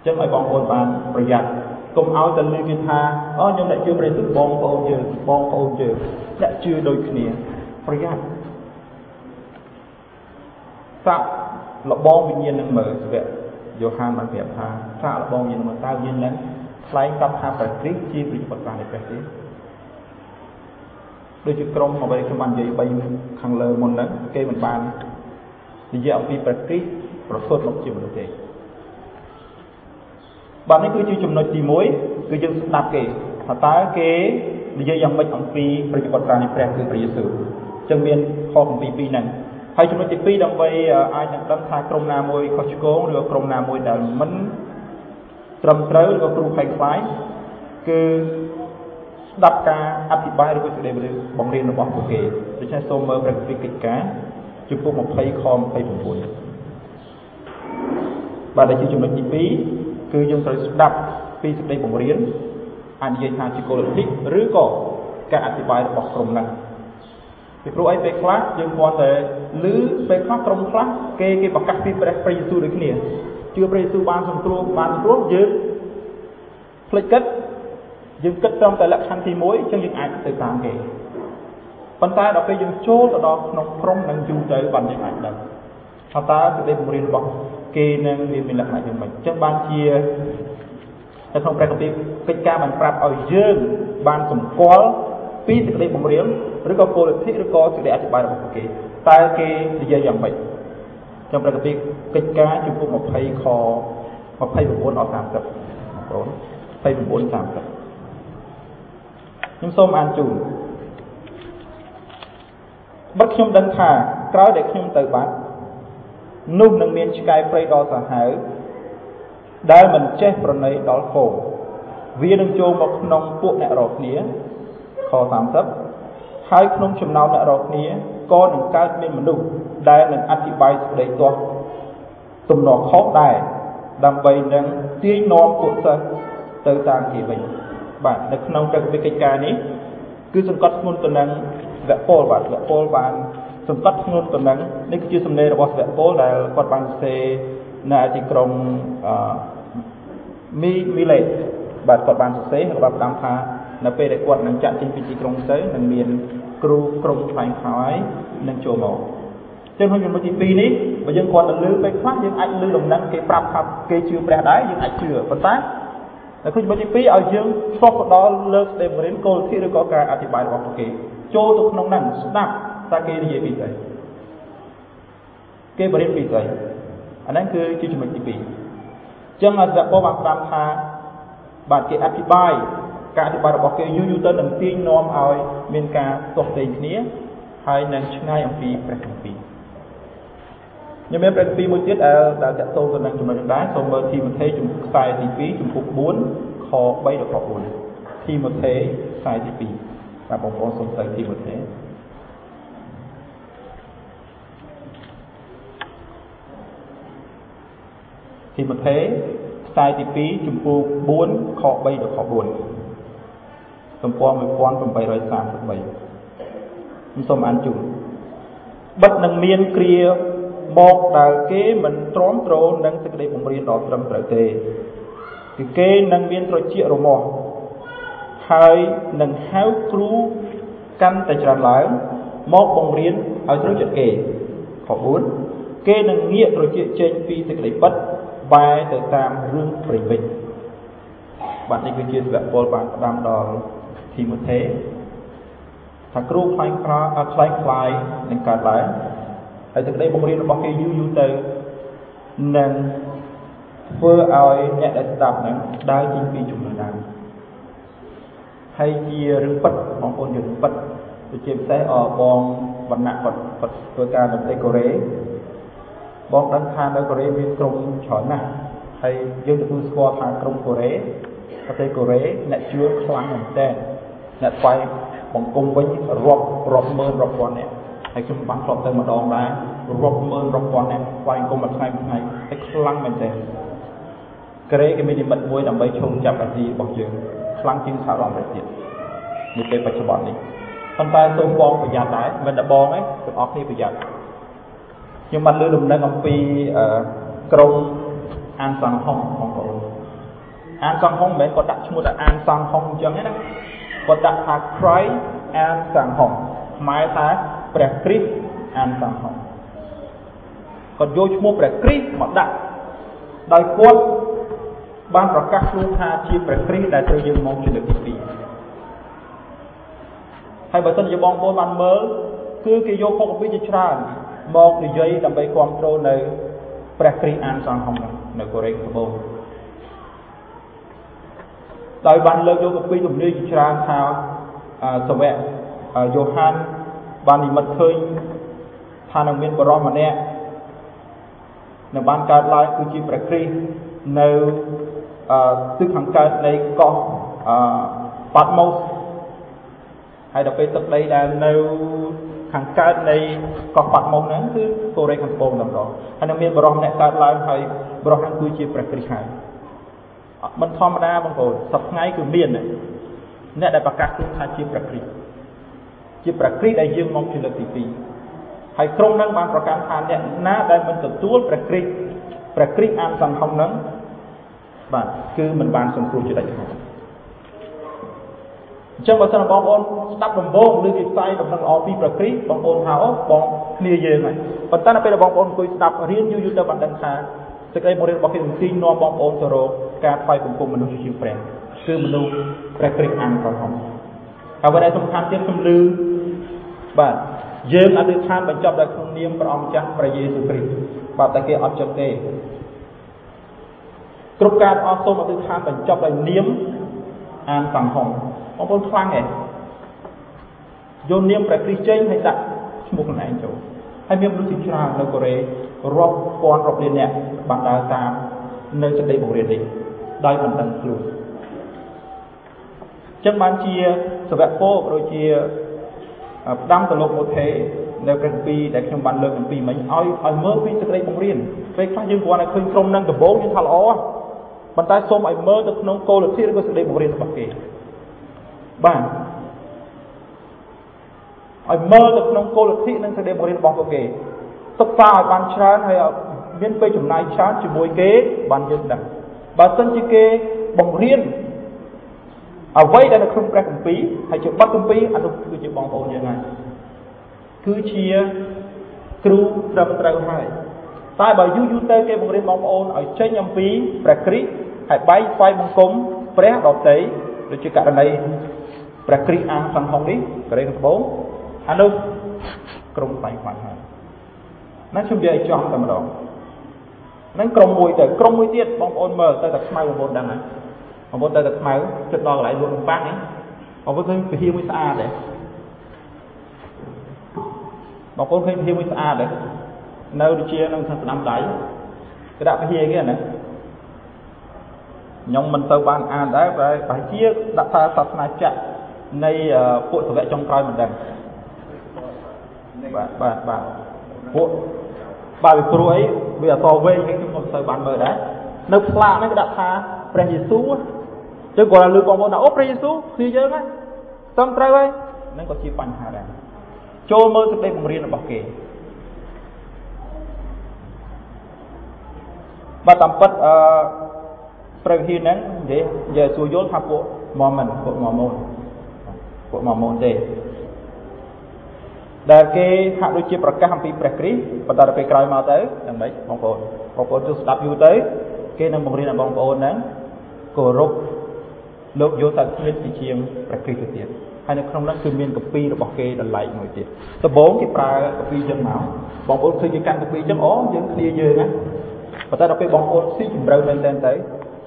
Speaker 1: ញ្ចឹងឲ្យបងប្អូនបានប្រយ័ត្នកុំឲ្យតែលឺគេថាអូខ្ញុំអ្នកជឿព្រះយេស៊ូវបងប្អូនយើងបងប្អូនយើងអ្នកជឿដូចគ្នាប្រយ័ត្នសាក់លបងវិញ្ញាណនឹងមើលស្វៈយ៉ូហានបានប្រាប់ថាសាក់លបងវិញ្ញាណនឹងតើយើងនឹង ថ្លែងប្រាប់ថាព្រះគ្រីស្ទជាព្រះបុត្រនៃព្រះទេដូចជាក្រុមអ្វីខ្ញុំបាននិយាយ3ខាងលើមុនហ្នឹងគេមិនបាននិយាយអំពីព្រះគ្រីស្ទប្រសូតមកជាមនុស្សទេបាទនេះគឺជាចំណុចទី1គឺយើងស្ដាប់គេថាតើគេនិយាយយ៉ាងម៉េចអំពីព្រះបុត្រនៃព្រះគឺព្រះយេស៊ូវចឹងមានខអំពីពីរហ្នឹងហើយចំណុចទី2ដើម្បីអាចនឹងដឹងថាក្រុមណាមួយខុសឆ្គងឬក្រុមណាមួយដែលមិន ត្រឹមត្រូវឬក៏គ្រូខ្លែងខ្លាយគឺស្ដាប់ការអធិប្បាយឬក៏សេចក្តីបង្រៀនរបស់ពួកគេដូច្នេះសូមមើលព្រះគម្ពីរកិច្ចការជំពូក20ខ29បាទដែលជាចំណុចទី2គឺយើងត្រូវស្ដាប់ពីសេចក្តីបង្រៀនអាចនិយាយថាជាគោលលទ្ធិឬក៏ការអធិប្បាយរបស់ក្រុមហ្នឹងពីព្រោះអីពេលខ្លះយើងគ្រាន់តែឮពេលខ្លះក្រុមខ្លះគេគេប្រកាសពីព្រះព្រះយេស៊ូវដូចគ្នា ជឿព្រះយេស៊ូវបានសង្គ្រោះបានសង្គ្រោះយើងភ្លេចគិតយើងគិតត្រឹមតែលក្ខខណ្ឌទី1អញ្ចឹងយើងអាចទៅតាមគេប៉ុន្តែដល់ពេលយើងចូលទៅដល់ក្នុងក្រុមនឹងយូរទៅបានយើងអាចដឹងថាតើសេចក្តីបង្រៀនរបស់គេនឹងមានលក្ខណៈយ៉ាងម៉េចអញ្ចឹងបានជានៅក្នុងព្រះគម្ពីរកិច្ចការបានប្រាប់ឲ្យយើងបានសម្គាល់ពីសេចក្តីបង្រៀនឬក៏គោលលទ្ធិឬក៏សេចក្តីអធិប្បាយរបស់ពួកគេតើគេនិយាយយ៉ាងម៉េច ខ្ញុំប្រកាសពីកិច្ចការជំពូក20ខ29ដល់30បងប្អូន29 30ខ្ញុំសូមអានជូនបើខ្ញុំដឹងថាក្រោយដែលខ្ញុំទៅបាត់នោះនឹងមានឆ្កែព្រៃដ៏សាហាវដែលមិនចេះប្រណីដល់គោវានឹងចូលមកក្នុងពួកអ្នករកគ្នាខ30ហើយក្នុងចំណោមអ្នករកគ្នាក៏នឹងកើតមានមនុស្ស ដែលនឹងអធិប្បាយសេចក្តីទាស់ទំនាស់ខុសដែរដើម្បីនឹងទាញនាំពួកសិស្សទៅតាមគេវិញបាទនៅក្នុងកិច្ចវិកិច្ចការនេះគឺសង្កត់ធ្ងន់ទៅនឹងវគ្គពលបាទវគ្គពលបានសង្កត់ធ្ងន់ទៅនឹងនេះគឺជាសម្លេងរបស់វគ្គពលដែលគាត់បានសរសេរនៅទីក្រុងអឺមីមីលេបាទគាត់បានសរសេរហើយគាត់បានថានៅពេលដែលគាត់នឹងចាក់ចេញពីទីក្រុងទៅនឹងមានគ្រូក្រុមខ្លែងខ្លាយនឹងចូលមក ចឹងក្នុងចំណុចទី2នេះបើយើងគាត់ទៅលើពេលខ្លះយើងអាចលើដំណឹងគេប្រាប់ថាគេជឿព្រះដែរយើងអាចជឿប៉ុន្តែហើយក្នុងចំណុចទី2ឲ្យយើងឆ្លុះទៅដល់លើកស្ដីបរិញ្ញាគោលធាតុឬក៏ការអធិប្បាយរបស់ពួកគេចូលទៅក្នុងហ្នឹងស្ដាប់តើគេនិយាយពីស្អីគេបរិញ្ញាពីស្អីអាហ្នឹងគឺជាចំណុចទី2អញ្ចឹងអសពបានស្ដាប់ថាបាទគេអធិប្បាយការអធិប្បាយរបស់គេយូរយូរទៅនឹងទាញនាំឲ្យមានការទាស់ទែងគ្នាហើយនឹងឆ្ងាយអំពីព្រះគម្ពីរ ខ្ញុំមានព្រះគម្ពីរមួយទៀតដែលដែលតកតងទៅនឹងចំណុចនេះដែរសូមមើលទីម៉ូថេជំខ្សែទី2ចំពុក4ខ3ដល់ខ4ទីម៉ូថេខ្សែទី2បាទបងប្អូនសូមទៅទីម៉ូថេទីម៉ូថេខ្សែទី2ចំពោះ4ខ3ដល់ខ4ទំព័រ1833ខ្ញុំសូមអានជូនបិទនឹងមានគ្រា មកដែលគេមិនទ្រាំទ្រនឹងសេចក្តីបង្រៀនដ៏ត្រឹមត្រូវទេគឺគេនឹងមានត្រចៀករមាស់ហើយនឹងហៅគ្រូកាន់តែច្រើនឡើងមកបង្រៀនឲ្យត្រូវចិត្តគេខ4គេនឹងងាកត្រចៀកចេញពីសេចក្តីពិតបែរទៅតាមរឿងព្រេងវិញបាទនេះគឺជាសវពលបានផ្ដាំដល់ធីម៉ូថេថាគ្រូខ្លាញ់ខ្លាខ្លាញ់ខ្លាយនឹងកើតឡើង ហើយសេចក្តីបង្រៀនរបស់គេយូរយូរទៅនឹងធ្វើឲ្យអ្នកដែលស្ដាប់ហ្នឹងដើរចេញពីជំនឿដើមហើយជារឿងពិតបងប្អូនយើងពិតដូចជាពិសេសអបងវណ្ណៈគាត់គាត់ធ្វើការនៅប្រទេសកូរ៉េបងដឹងថានៅកូរ៉េមានក្រុមច្រើនណាស់ហើយយើងទទួលស្គាល់ថាក្រុមកូរ៉េប្រទេសកូរ៉េអ្នកជឿខ្លាំងមែនតើអ្នកថ្វាយបង្គំវិញរាប់រាប់ម៉ឺនរាប់ពាន់នាក់ ហើយខ្ញុំបានធ្លាប់ទៅម្ដងដែររាប់ម៉ឺនរាប់ពាន់នាក់ថ្វាយបង្គំមួយថ្ងៃមួយថ្ងៃហើយខ្លាំងមែនតើកូរ៉េគេមាននិមិត្តមួយដើម្បីឈោងចាប់អាស៊ីរបស់យើងខ្លាំងជាងសហរដ្ឋអាមេរិកទៀតនៅពេលបច្ចុប្បន្ននេះប៉ុន្តែសូមបងប្រយ័ត្នដែរមិនតែបងទេទាំងអស់គ្នាប្រយ័ត្នខ្ញុំបានលើលំនឹងអំពីក្រុមអានសង្ហុងបងប្អូនអានសង្ហុងមិនមែនគាត់ដាក់ឈ្មោះថាអានសង្ហុងអញ្ចឹងទេណាគាត់ដាក់ថា Christ អានសង្ហុងខ្មែរថា ព្រះគ្រីស្ទអានសង្ហុងគាត់យកឈ្មោះព្រះគ្រីស្ទមកដាក់ដោយគាត់បានប្រកាសខ្លួនថាជាព្រះគ្រីស្ទដែលត្រូវយើងមកជាលើកទី2ហើយបើសិនជាបងប្អូនបានមើលគឺគេយកពុកពីជាច្រើនមកនិយាយដើម្បីគ្រប់គ្រងនៅព្រះគ្រីស្ទអានសង្ឃហ្នឹងនៅកូរ៉េត្បូងដោយបានលើកយកពីទំនាយជាច្រើនថាសវៈយូហាន បាននិមិត្តឃើញថានឹងមានបរិសម្នាក់នៅបានកើតឡើងគឺជាព្រះគ្រីស្ទនៅទិសខាងកើតនៃកោះប៉ាត់ម៉ូសហើយដល់ពេលទឹកដីដែលនៅខាងកើតនៃកោះប៉ាត់ម៉ូសហ្នឹងគឺកូរ៉េខាងត្បូងតែម្ដងហើយនឹងមានបរិសម្នាក់កើតឡើងហើយបរិសហ្នឹងគឺជាព្រះគ្រីស្ទហើយមិនធម្មតាបងប្អូនសប្ថ្ងៃគឺមានអ្នកដែលប្រកាសខ្លួនថាជាព្រះគ្រីស្ទ ជាព្រះគ្រីស្ទដែលយើងមកជាលើកទី2ហើយក្រុមនឹងបានប្រកាសថាអ្នកណាដែលមិនទទួលព្រះគ្រីស្ទព្រះគ្រីស្ទអានសង្ឃឹមនឹងបាទគឺមិនបានសង្គ្រោះជាដាច់ខាតអញ្ចឹងបើសិនបងប្អូនស្ដាប់ដំបូងឬគេផ្សាយដំណឹងល្អពីព្រះគ្រីស្ទបងប្អូនថាអូបងគ្នាយើងហើយប៉ុន្តែដល់ពេលបងប្អូនអង្គុយស្ដាប់រៀនយូរយូរទៅបានដឹងថាសេចក្តីបង្រៀនរបស់គេនឹងទាញនាំបងប្អូនទៅរកការថ្វាយបង្គំមនុស្សជាព្រះគឺមនុស្សព្រះគ្រីស្ទអានក្រហម អ្វីដែលសំខាន់ទៀតខ្ញុំលឺបាទយើងអធិដ្ឋានបញ្ចប់ដោយក្នុងនាមព្រះអង្គម្ចាស់ព្រះយេស៊ូវគ្រីស្ទបាទតែគេអត់ចិត្តទេគ្រប់ការអស់សូមអធិដ្ឋានបញ្ចប់ដោយនាមអានសង្ហុំបងប្អូនខ្លាំងឯងយកនាមព្រះគ្រីស្ទចេញហើយដាក់ឈ្មោះខ្លួនឯងចូលហើយមានមនុស្សជាច្រើននៅកូរ៉េរាប់ពាន់រាប់លានអ្នកបានដើរតាមនៅសេចក្តីបង្រៀននេះដោយមិនដឹងខ្លួន ចឹងបានជាសវៈពោក៏ដូចជាផ្ដាំទៅលោកមូថេនៅព្រះគម្ពីរដែលខ្ញុំបានលើកអំពីមិញឲ្យឲ្យមើលពីសេចក្តីបង្រៀនពេលខ្លះយើងគ្រាន់តែឃើញក្រុមនឹងដំបូងយើងថាល្អប៉ុន្តែសូមឲ្យមើលទៅក្នុងគោលលទ្ធិឬក៏សេចក្តីបង្រៀនរបស់គេបាទឲ្យមើលទៅក្នុងគោលលទ្ធិនិងសេចក្តីបង្រៀនរបស់ពួកគេសិក្សាឲ្យបានច្រើនហើយមានពេលចំណាយច្រើនជាមួយគេបានយើងដឹងបើសិនជាគេបង្រៀន អ្វីដែលនៅក្នុងព្រះគម្ពីរហើយជាបទគម្ពីរអានោះគឺជាបងប្អូនយើងហើយគឺជាគ្រូត្រឹមត្រូវហើយតែបើយូរយូរទៅគេបង្រៀនបងប្អូនឲ្យចេញអំពីព្រះគ្រីស្ទហើយបែកស្វ័យបង្គំព្រះដតីដូចជាករណីព្រះគ្រីស្ទអាងសំហុងនេះកូរ៉េខាងត្បូងអានោះក្រុមស្វែងខ្វាត់ហើយណាខ្ញុំនិយាយឲ្យចំតែម្ដងហ្នឹងក្រុមមួយទៅក្រុមមួយទៀតបងប្អូនមើលទៅតែខ្មៅបងប្អូនដឹងហើយ បងប្អូនទៅតែខ្មៅគិតដល់កន្លែងលក់នំប៉័ងហ្នឹងបងប្អូនឃើញពហិមួយស្អាតទេបងប្អូនឃើញពហិមួយស្អាតទេនៅដូចជានឹងខាងស្ដាំដៃគេដាក់ពហិគេណាខ្ញុំមិនទៅបានអានដែរប្រហែលជាដាក់ថាសាសនាចក្រនៃពួកសវៈចុងក្រោយមិនដឹងបាទបាទបាទពួកបាទពីព្រោះអីវាអសរវែងខ្ញុំមិនទៅបានមើលដែរនៅផ្លាកហ្នឹងគេដាក់ថាព្រះយេស៊ូវ ចឹងគាត់លើបងប្អូនថាអូព្រះយេស៊ូវគឺយើងហ្នឹងត្រឹមត្រូវហើយហ្នឹងក៏ជាបញ្ហាដែរចូលមើលសេចក្តីបង្រៀនរបស់គេបាទតាមពិតអឺព្រះវិហារហ្នឹងនិយាយនិយាយសួរយល់ថាពួកម៉មមិនពួកម៉មូនពួកម៉មូនទេដែលគេហាក់ដូចជាប្រកាសអំពីព្រះគ្រីស្ទប៉ុន្តែដល់ពេលក្រោយមកទៅយ៉ាងម៉េចបងប្អូនបងប្អូនជួយស្ដាប់យូរទៅគេនឹងបង្រៀនឲ្យបងប្អូនហ្នឹងគោរព លោកយោសាគ្មានពីជាងព្រះគ្រីស្ទទៅទៀតហើយនៅក្នុងនោះគឺមានកពីរបស់គេដល់ឡែកមួយទៀតដំបូងគេប្រើកពីចឹងមកបងប្អូនឃើញគេកាន់កពីចឹងអូយើងគ្នាយើងណាប៉ុន្តែដល់ពេលបងប្អូនស៊ីជម្រៅមែនតើទៅ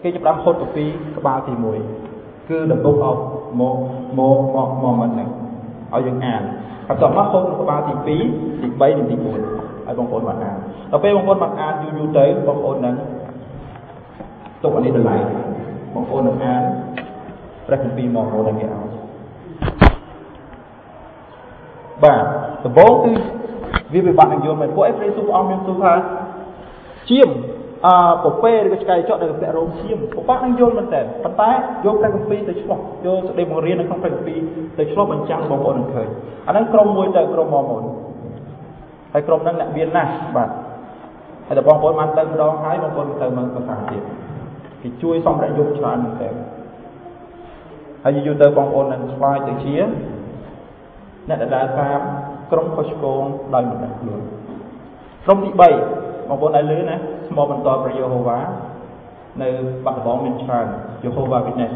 Speaker 1: គេចាប់ដើមហូតកពីក្បាលទី1គឺ the book of មកមកមកមកមិនហ្នឹងឲ្យយើងអានហើយតោះមកហូតក្បាលទី2ទី3និងទី4ហើយបងប្អូនបានអានដល់ពេលបងប្អូនបានអានយូរយូរទៅបងប្អូននឹងទុកអានេះដល់ឡែកបងប្អូននឹងអាន ព្រះគម្ពីរមកហូតដល់គេឲ្យបាទដំបូងគឺវាវិបត្តិនឹងយល់មែនពួកអីព្រះយេស៊ូវអង្គមានទូថាជាមអឺពពែឬក៏ឆ្កែចក់នៅកន្ទៈរោមឈាមពិបាកនឹងយល់មែនតើប៉ុន្តែយកព្រះគម្ពីរទៅឆ្លោះយកសេចក្តីបង្រៀននៅក្នុងព្រះគម្ពីរទៅឆ្លោះបញ្ចាំងបងប្អូននឹងឃើញអាហ្នឹងក្រុមមួយទៅក្រុមមកមុនហើយក្រុមហ្នឹងអ្នកមានណាស់បាទហើយតែបងប្អូនបានទៅម្ដងហើយបងប្អូនទៅមើលភាសាទៀតគេជួយសម្រាប់យកច្រើនមែនតើ ហើយយូរទៅបងប្អូននឹងស្វាយទៅជាអ្នកដែលដើរតាមក្រុមខុសឆ្គងដោយមិនដឹងខ្លួនក្រុមទី3បងប្អូនដែលលឺណាស្មោបន្តព្រះយេហូវ៉ានៅបាត់ដំបងមានច្រើនយេហូវ៉ា Witness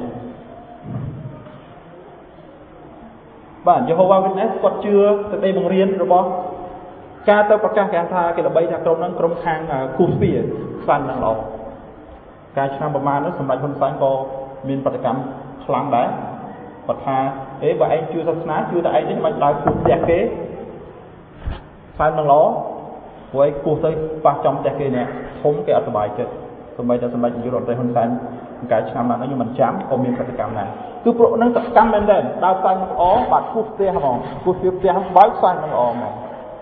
Speaker 1: បាទយេហូវ៉ា Witness គាត់ជឿសេចក្តីបង្រៀនរបស់ការទៅប្រកាសគេថាគេល្បីថាក្រុមហ្នឹងក្រុមខាងគូស្ពីខ្លាំងនឹងល្អកាលឆ្នាំប្រហែលនោះសម្រាប់ហ៊ុនសែនក៏មានប្រតិកម្ម ខ្លាំងដែរគាត់ថាអេបើឯងជឿសាសនាជឿតែឯងទេមិនដើរគូផ្ទះគេខ្លាំងនឹងល្អព្រោះឯងគោះទៅប៉ះចំផ្ទះគេនេះធំគេអត់សុបាយចិត្តសម្បីតែសម្ដេចនាយករដ្ឋមន្ត្រីហ៊ុនសែនកាលឆ្នាំហ្នឹងខ្ញុំមិនចាំក៏មានប្រតិកម្មដែរគឺព្រោះហ្នឹងសកម្មមែនតើដើរផ្សាយនឹងល្អបាទគោះផ្ទះហ្មងគោះផ្ទះបើកផ្សាយនឹងល្អហ្មង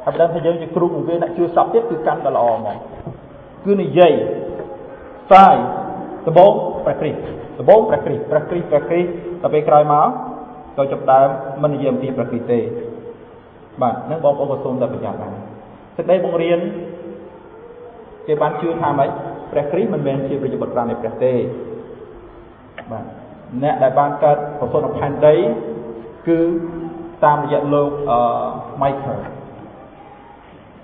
Speaker 1: ហើយបើថាយើងជាគ្រូបង្រៀនអ្នកជួយសັບទៀតគឺកាន់តែល្អហ្មងគឺនិយាយផ្សាយដំបងព្រះគ្រីស្ទ ដំបងព្រះគ្រីស្ទព្រះគ្រីស្ទព្រះគ្រីស្ទដល់ពេលក្រោយមកក៏ចាប់ដើមមិននិយាយអំពីព្រះគ្រីស្ទទេបាទនឹងបងប្អូនក៏សូមតែប្រយ័ត្នដែរសេចក្តីបង្រៀនគេបានជឿថាម៉េចព្រះគ្រីស្ទមិនមែនជាព្រះបុត្រនៃព្រះទេបាទអ្នកដែលបានកើតប្រសូតផែនដីគឺតាមរយៈលោកអឺ Michael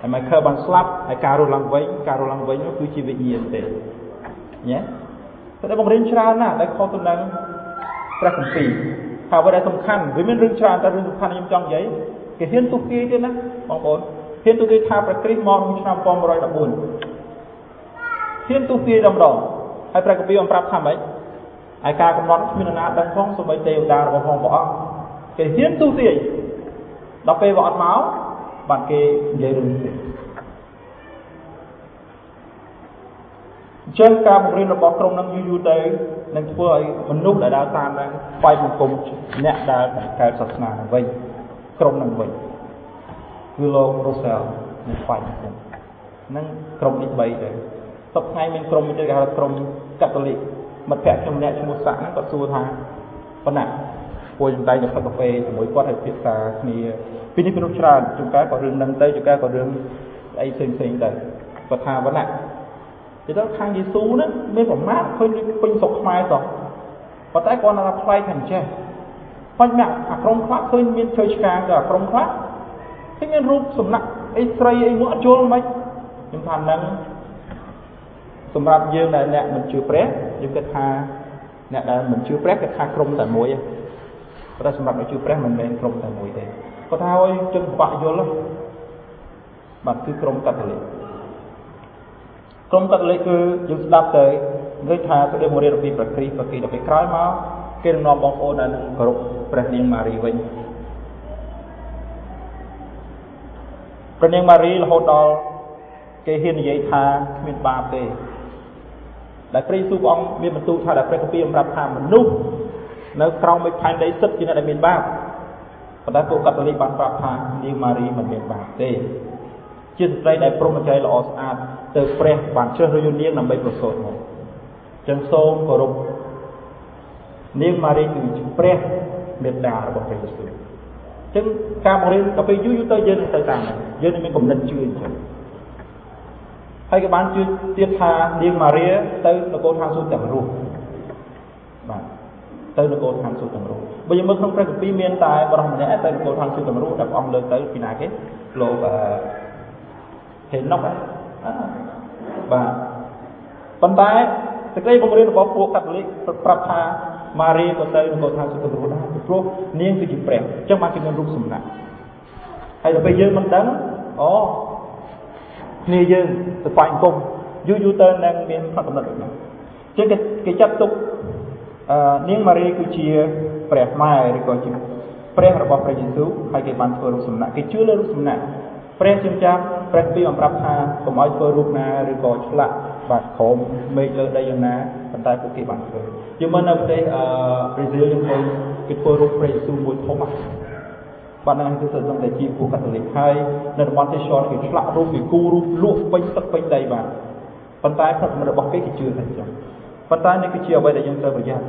Speaker 1: ហើយ Michael បានស្លាប់ហើយការរស់ឡើងវិញការរស់ឡើងវិញនោះគឺជាវិញ្ញាណទេញ៉េ តែបង្រៀនច្រើនណាស់ដែលខុសទៅនឹងព្រះគម្ពីរថាអ្វីដែលសំខាន់វាមានរឿងច្រើនតែរឿងសំខាន់ខ្ញុំចង់និយាយគេហ៊ានទុះគេទៀតណាបងប្អូនហ៊ានទូទាយថាព្រះគ្រីស្ទមកក្នុងឆ្នាំ1114ហ៊ានទូទាយតែម្ដងហើយព្រះគម្ពីរបានប្រាប់ថាម៉េចហើយការកំណត់គ្មាននរណាដឹងផងសូម្បីទេវតារបស់ផងព្រះអង្គគេហ៊ានទូទាយដល់ពេលវាអត់មកបានគេនិយាយរឿងទៀត អញ្ចឹងការបង្រៀនរបស់ក្រុមនឹងយូរយូរទៅនឹងធ្វើឲ្យមនុស្សដែលដើរតាមនឹងស្វែងសង្គមអ្នកដែលកើតសាសនានឹងវិញក្រុមនឹងវិញគឺលោក Russell នឹងស្វែងហ្នឹងក្រុមទី3ទៅសប្តាហ៍មានក្រុមទៀតគេហៅក្រុមកាតូលិកមិត្តភក្តិខ្ញុំម្នាក់ឈ្មោះសាក់ហ្នឹងគាត់សួរថាប៉ុណ្ណាពួកខ្ញុំតែងតែផឹកកាហ្វេជាមួយគាត់ហើយពិភាក្សាគ្នាពីនេះពីនោះច្រើនជួនកាលក៏រឿងហ្នឹងទៅជួនកាលក៏រឿងអីផ្សេងផ្សេងទៅគាត់ថាប៉ុណ្ណា ទៅដល់ខាងយេស៊ូហ្នឹងមានប្រមាថឃើញពេញស្រុកខ្មែរសោះប៉ុន្តែគាត់ថាផ្លែកថាអញ្ចេះបាញ់មកអាក្រុមខ្លះឃើញមានឈើឆ្កាងទៅអាក្រុមខ្លះឃើញមានរូបសំណាក់អីស្រីអីមួយអត់យល់មិនខ្ញុំថាហ្នឹងសម្រាប់យើងដែលអ្នកមិនជឿព្រះយើងគិតថាអ្នកដែលមិនជឿព្រះគេថាក្រុមតែមួយទេប៉ុន្តែសម្រាប់អ្នកជឿព្រះមិនមែនក្រុមតែមួយទេគាត់ថាឲ្យជនបាក់យល់បាទគឺក្រុមកាតូលិក ក្រុមកាតូលិកគឺយើងស្ដាប់ទៅឃើញថាសេចក្តីបង្រៀនអំពីព្រះគ្រីស្ទពីដល់ពេលក្រោយមកគេនឹងនាំបងប្អូនដែលនឹងគោរពព្រះនាងម៉ារីវិញព្រះនាងម៉ារីរហូតដល់គេហ៊ាននិយាយថាគ្មានបាបទេដែលព្រះយេស៊ូវព្រះអង្គមានបន្ទូលថាដែលព្រះគម្ពីរប្រាប់ថាមនុស្សនៅក្រោមមេឃផែនដីសិតជាអ្នកដែលមានបាបប៉ុន្តែពួកកាតូលិកបានប្រាប់ថានាងម៉ារីមិនមានបាបទេ ជាស្ត្រីដែលព្រមច័យល្អស្អាតទៅព្រះបានជ្រើសរើសយកនាងដើម្បីប្រសូតមកចឹងសូមគោរពនាងម៉ារីគឺជាព្រះមេត្តារបស់ព្រះយេស៊ូវចឹងការបង្រៀនដល់ពេលយូរយូរទៅយើងនឹងទៅតាមយើងនឹងមានគំនិតជឿអញ្ចឹងហើយក៏បានជឿទៀតថានាងម៉ារីទៅនគរឋានសួគ៌ទាំងរស់បាទទៅនគរឋានសួគ៌ទាំងរស់បើយើងមើលក្នុងព្រះគម្ពីរមានតែបរិសម្នាក់ទៅនគរឋានសួគ៌ទាំងរស់ដែលព្រះអង្គលើកទៅពីណាគេលោកអឺ ហេណុកបាទប៉ុន្តែសេចក្តីបង្រៀនរបស់ពួកកាតូលិកប្រាប់ថាម៉ារីក៏ទៅនគរឋានសួគ៌ទាំងរស់ដែរព្រោះនាងគឺជាព្រះអញ្ចឹងបានគេមានរូបសំណាកហើយដល់ពេលយើងមិនដឹងអូគ្នាយើងទៅបាញ់គុំយូរយូរទៅនឹងមានផកំណត់ដូចហ្នឹងអញ្ចឹងគេគេចាត់ទុកអឺនាងម៉ារីគឺជាព្រះម៉ែឬក៏ជាព្រះរបស់ព្រះយេស៊ូវហើយគេបានធ្វើរូបសំណាកគេជឿលើរូបសំណាក ព្រះជាម្ចាស់ព្រះពីអំប្រាប់ថាកុំឲ្យធ្វើរូបណាឬក៏ឆ្លាក់បាទក្រមមេឃលើដីយ៉ាងណាប៉ុន្តែពួកគេបានធ្វើយើងមើលនៅប្រទេសអឺប្រេស៊ីលយើងឃើញគេធ្វើរូបព្រះយេស៊ូវមួយធំហ្នឹងបាទហ្នឹងគឺសិស្សតែជាពួកកាតូលិកហើយនៅតំបន់ទេសចរគេឆ្លាក់រូបគេគូរូបលក់ពេញទឹកពេញដីបាទប៉ុន្តែផ្នែករបស់គេគេជឿថាចឹងប៉ុន្តែនេះគឺជាអ្វីដែលយើងត្រូវប្រយ័ត្ន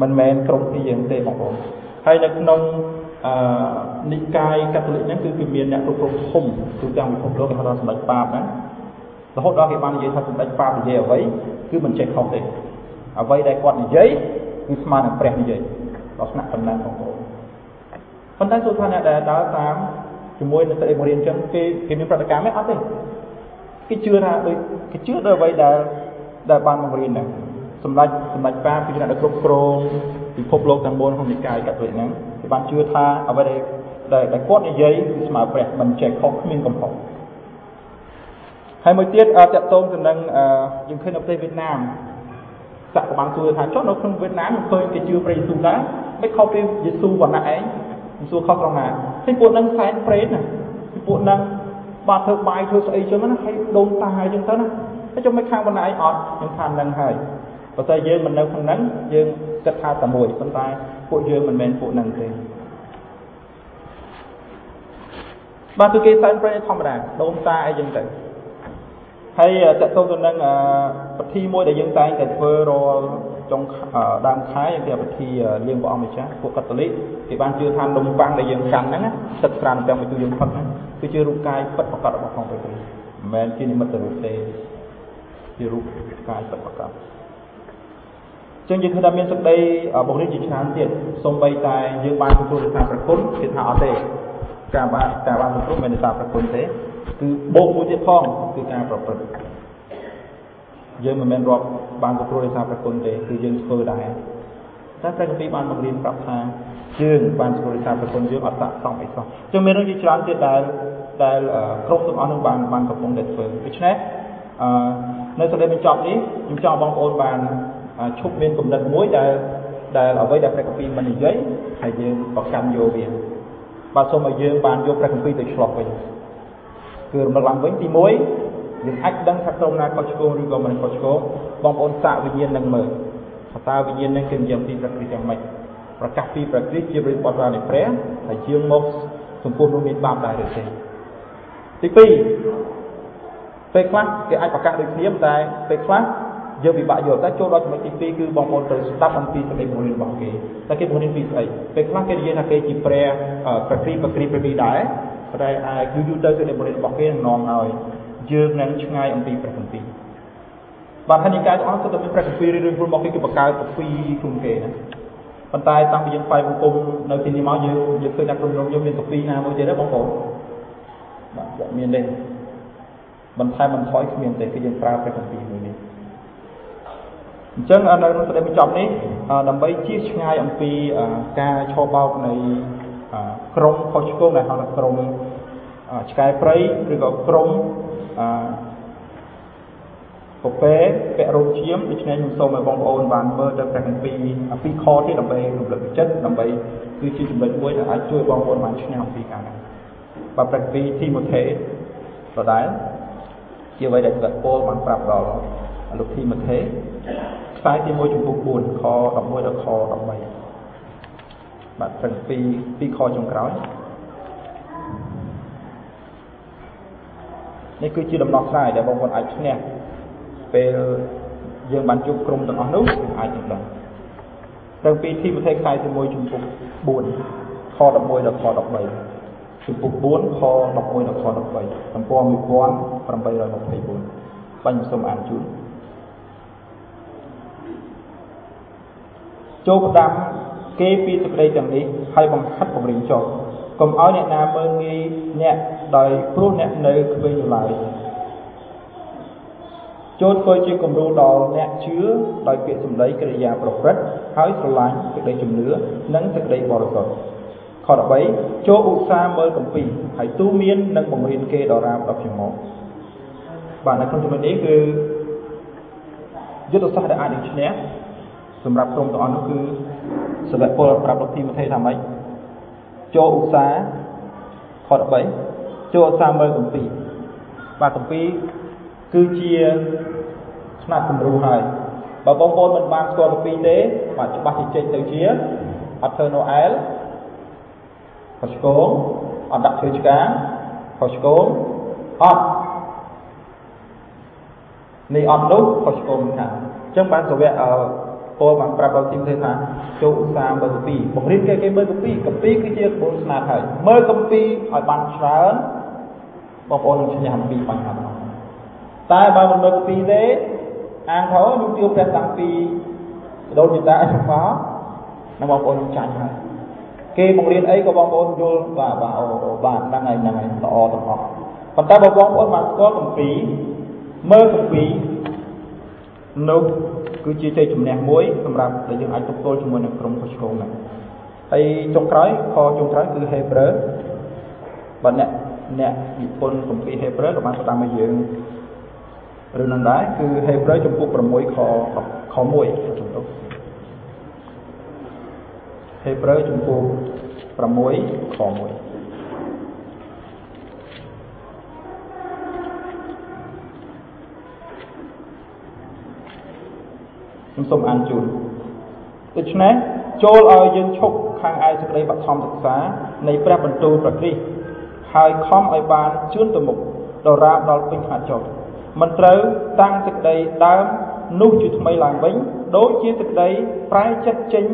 Speaker 1: មិនមែនក្រុមគ្នាយើងទេបងប្អូនហើយនៅក្នុង អឺនិកាយកាតូលិកហ្នឹងគឺគឺមានអ្នកគ្រប់គ្រងធំទូទាំងពិភពលោកគេហៅថាសម្ដេចប៉ាបណារហូតដល់គេបាននិយាយថាសម្ដេចប៉ាបនិយាយអ្វីគឺមិនចេះខុសទេអ្វីដែលគាត់និយាយគឺស្មើនឹងព្រះនិយាយដល់ស្នាក់ប៉ុណ្ណឹងបងប្អូនប៉ុន្តែសួរថាអ្នកដែលដើរតាមជាមួយនឹងសេចក្តីបង្រៀនចឹងគេគេមានប្រតិកម្មទេអត់ទេគេជឿថាដូចគេជឿដល់អ្វីដែលដែលបានបង្រៀនហ្នឹងសម្ដេចសម្ដេចប៉ាគឺជាអ្នកដែលគ្រប់គ្រងពិភពលោកទាំងមូលក្នុងនិកាយកាត់វិញហ្នឹងគេ បានជឿថាអ្វីដែលដែលគាត់និយាយគឺស្មើព្រះមិនចេះខុសគ្មានកំហុសហើយមួយទៀតតកតងទៅនឹងយើងឃើញនៅប្រទេសវៀតណាមសាក់ក៏បានសួរថាចុះនៅក្នុងវៀតណាមឃើញគេជឿព្រះយេស៊ូវដែរមិនខុសពីយេស៊ូវវណ្ណៈឯងមិនសួរខុសត្រង់ណាពីពួកនឹងសែនប្រេតណាពីពួកនឹងបាទធ្វើបាយធ្វើស្អីចឹងណាហើយដូនតាហើយចឹងទៅណាតែចុះមិនខាងបណ្ណាឯងអត់ខ្ញុំថានឹងហើយ បើតែយើងមិននៅក្នុងហ្នឹងយើងគិតថាតែមួយប៉ុន្តែពួកយើងមិនមែនពួកហ្នឹងទេបាទគឺគេសែនប្រេតធម្មតាដូនតាអីចឹងទៅហើយតកតងទៅនឹងពិធីមួយដែលយើងតែងតែធ្វើរាល់ចុងដើមខែយើងគេពិធីលៀងព្រះអង្គម្ចាស់ពួកកាតូលិកគេបានជឿថានំប៉័ងដែលយើងកាន់ហ្នឹងទឹកស្រានទាំងមួយទូយើងផឹកហ្នឹងគឺជារូបកាយពិតប្រាកដរបស់ផងព្រះគ្រីស្ទមិនមែនជានិមិត្តរូបទេជារូបកាយពិតប្រាកដ ចឹងយើងឃើញថាមានសេចក្តីបង្រៀនជាច្រើនទៀតសូម្បីតែយើងបានទទួលរក្សាប្រគុណគេថាអត់ទេការបានការបានទទួលមិនរក្សាប្រគុណទេគឺបូកមួយទៀតផងគឺការប្រព្រឹត្តយើងមិនមែនរាប់បានទទួលរក្សាប្រគុណទេគឺយើងធ្វើដែរតែព្រះគម្ពីរបានបង្រៀនប្រាប់ថាយើងបានទទួលរក្សាប្រគុណយើងអត់ស័ក្តិសមអីសោះចឹងមានរឿងជាច្រើនទៀតដែលដែលក្រុមទាំងអស់នឹងបានបានកំពុងតែធ្វើដូច្នេះអឺនៅសេចក្តីបញ្ចប់នេះខ្ញុំចង់បងប្អូនបាន ឈប់មានគំនិតមួយដែលដែលអ្វីដែលព្រះគម្ពីរមិននិយាយហើយយើងប្រកាន់យកវាបាទសូមឲ្យយើងបានយកព្រះគម្ពីរទៅឆ្លោះវិញគឺរំលឹកឡើងវិញទី1យើងអាចដឹងថាក្រុមណាខុសឆ្គងឬក៏មិនខុសឆ្គងបងប្អូនសាកវិញ្ញាណនឹងមើលថាតើវិញ្ញាណនឹងគឺនិយាយពីព្រះគ្រីស្ទយ៉ាងម៉េចប្រកាសពីព្រះគ្រីស្ទជាព្រះបុត្រនៃព្រះហើយជាងមកចំពោះនោះមានបាបដែរឬទេទី2ពេលខ្លះគេអាចប្រកាសដូចគ្នាតែពេលខ្លះ យើងពិបាកយល់តែចូលដល់ចំណុចទី2គឺបងប្អូនត្រូវស្ដាប់អំពីសេចក្តីបង្រៀនរបស់គេតែគេបង្រៀនពីស្អីពេលខ្លះគេនិយាយថាគេជាព្រះប្រគ្រីប្រគ្រីព្រះវិដែរប៉ុន្តែអាចយូរយូរទៅសេចក្តីបង្រៀនរបស់គេនឹងនាំឲ្យយើងនឹងឆ្ងាយអំពីព្រះគម្ពីរបាទហើយនិកាយទាំងអស់គឺតែមានព្រះគម្ពីររឿងខ្លួនរបស់គេគឺបង្កើតកពីខ្លួនគេណាប៉ុន្តែតាំងពីយើងផ្សាយបង្គំនៅទីនេះមកយើងយើងឃើញថាក្រុមលោកយើងមានកពីណាមួយទៀតទេបងប្អូនបាទអត់មានទេបន្ថែមបន្ថយគ្មានទេគឺយើងប្រើព្រះគម្ពីរមួយនេះ អញ្ចឹងនៅក្នុងសេចក្តីបញ្ចប់នេះដើម្បីជៀសឆ្ងាយអំពីការឆោបោកនៃក្រមខុសឆ្គងដែលហៅថាក្រមឆ្កែព្រៃឬក៏ក្រមពពែពៈរោងឈាមដូច្នេះខ្ញុំសូមឲ្យបងប្អូនបានមើលទៅព្រះគម្ពីរពីរខទៀតដើម្បីរំលឹកចិត្តដើម្បីគឺជាចំណុចមួយដែលអាចជួយបងប្អូនបានឈ្នះអំពីការនេះបាទព្រះគម្ពីរទីម៉ូថេដដែលជាអ្វីដែលស្ដេចប៉ូលបានប្រាប់ដល់ លោកទីម៉ូថេខ្សែទី1ចំពោះ4ខ11ដល់ខ13បាទព្រះគម្ពីរពីរខចុងក្រោយនេះគឺជាដំណោះស្រាយដែលបងប្អូនអាចឈ្នះពេលយើងបានជួបក្រុមទាំងអស់នោះយើងអាចនឹងដឹងតាំងពីទីប្រទេសខ្សែទី1ចំពុក4ខ11ដល់ខ13ចំពុក4ខ11ដល់ខ13ទំព័រ1824បាញ់សូមអានជូន ចូលផ្ដាំគេពីសេចក្តីទាំងនេះហើយបង្ហាត់បង្រៀនចុះកុំឲ្យអ្នកណាមើលងាយអ្នកដោយព្រោះអ្នកនៅគ្មានឡើយចូលធ្វើជាគំរូដល់អ្នកជឿដោយពាក្យសម្ដីកិរិយាប្រព្រឹត្តហើយស្រឡាញ់សេចក្តីជំនឿនិងសេចក្តីបរិសុទ្ធខ13ចូលឧស្សាហ៍មើលកំពីហើយទូមាននិងបង្រៀនគេដល់រាមដល់ខ្ញុំមកបាទនៅក្នុងចំណុចនេះគឺយុទ្ធសាស្ត្រដែលអាចនឹងឈ្នះ សម្រាប់ក្រុមទាំងអស់នោះគឺសវៈពលប្រាប់លោកទីម៉ូថេថាម៉េចចូលឧស្សាហ៍ខ13ចូលឧស្សាហ៍មើលកំពីបាទកំពីគឺជាផ្នែកគំរូហើយបើបងប្អូនមិនបានស្គាល់កំពីទេបាទច្បាស់ជាចេញទៅជាអត់ធ្វើណូអែលខុសឆ្គងអត់ដាក់ឈើឆ្កាងខុសឆ្គងអត់នេះអត់នោះខុសឆ្គងខាងអញ្ចឹងបានសវៈអឺ ពលបានប្រាប់ដល់ទីមទេថាចូលឧស្សាហ៍មើលកំពីបង្រៀនគេគេមើលកំពីកំពីគឺជាក្បួនស្នាហើយមើលកំពីឲ្យបានច្រើនបងប្អូននឹងឈ្នះអំពីបញ្ហាទាំងតែបើមិនមើលពីទេអាងខោនោះជួបព្រះតាំងពីដូនយតាមកនឹងបងប្អូននឹងចាញ់ហើយគេបង្រៀនអីក៏បងប្អូនយល់បាទបាទអូបាទហ្នឹងហើយហ្នឹងហើយល្អទាំងអស់ប៉ុន្តែបើបងប្អូនបានស្គាល់កម្ពីមើលកម្ពី នោះគឺជាជ័យជំនះមួយសម្រាប់ដែលយើងអាចទប់ទល់ជាមួយនឹងក្រុមខុសឆ្គងហ្នឹងហើយចុងក្រោយខចុងក្រោយគឺ Hebrew បាទអ្នកអ្នកនិពន្ធកម្ពី Hebrew ក៏បានស្ដាប់មកយើងឬនឹងដែរគឺហេព្រើរចំពុក6ខខ1ចំទុកហេព្រើរចំពុក6ខ1 ខ្ញុំសូមអានជូនដូច្នេះចូលឲ្យយើងឈប់ខាងឯសេចក្តីបឋមសិក្សានៃព្រះបន្ទូលព្រះគ្រីស្ទហើយខំឲ្យបានជឿនទៅមុខដល់រាបដល់ពេញខាត់ចុះមិនត្រូវតាំងសេចក្តីដើមនោះជាថ្មីឡើងវិញដូចជាសេចក្តីប្រែចិត្តចេញ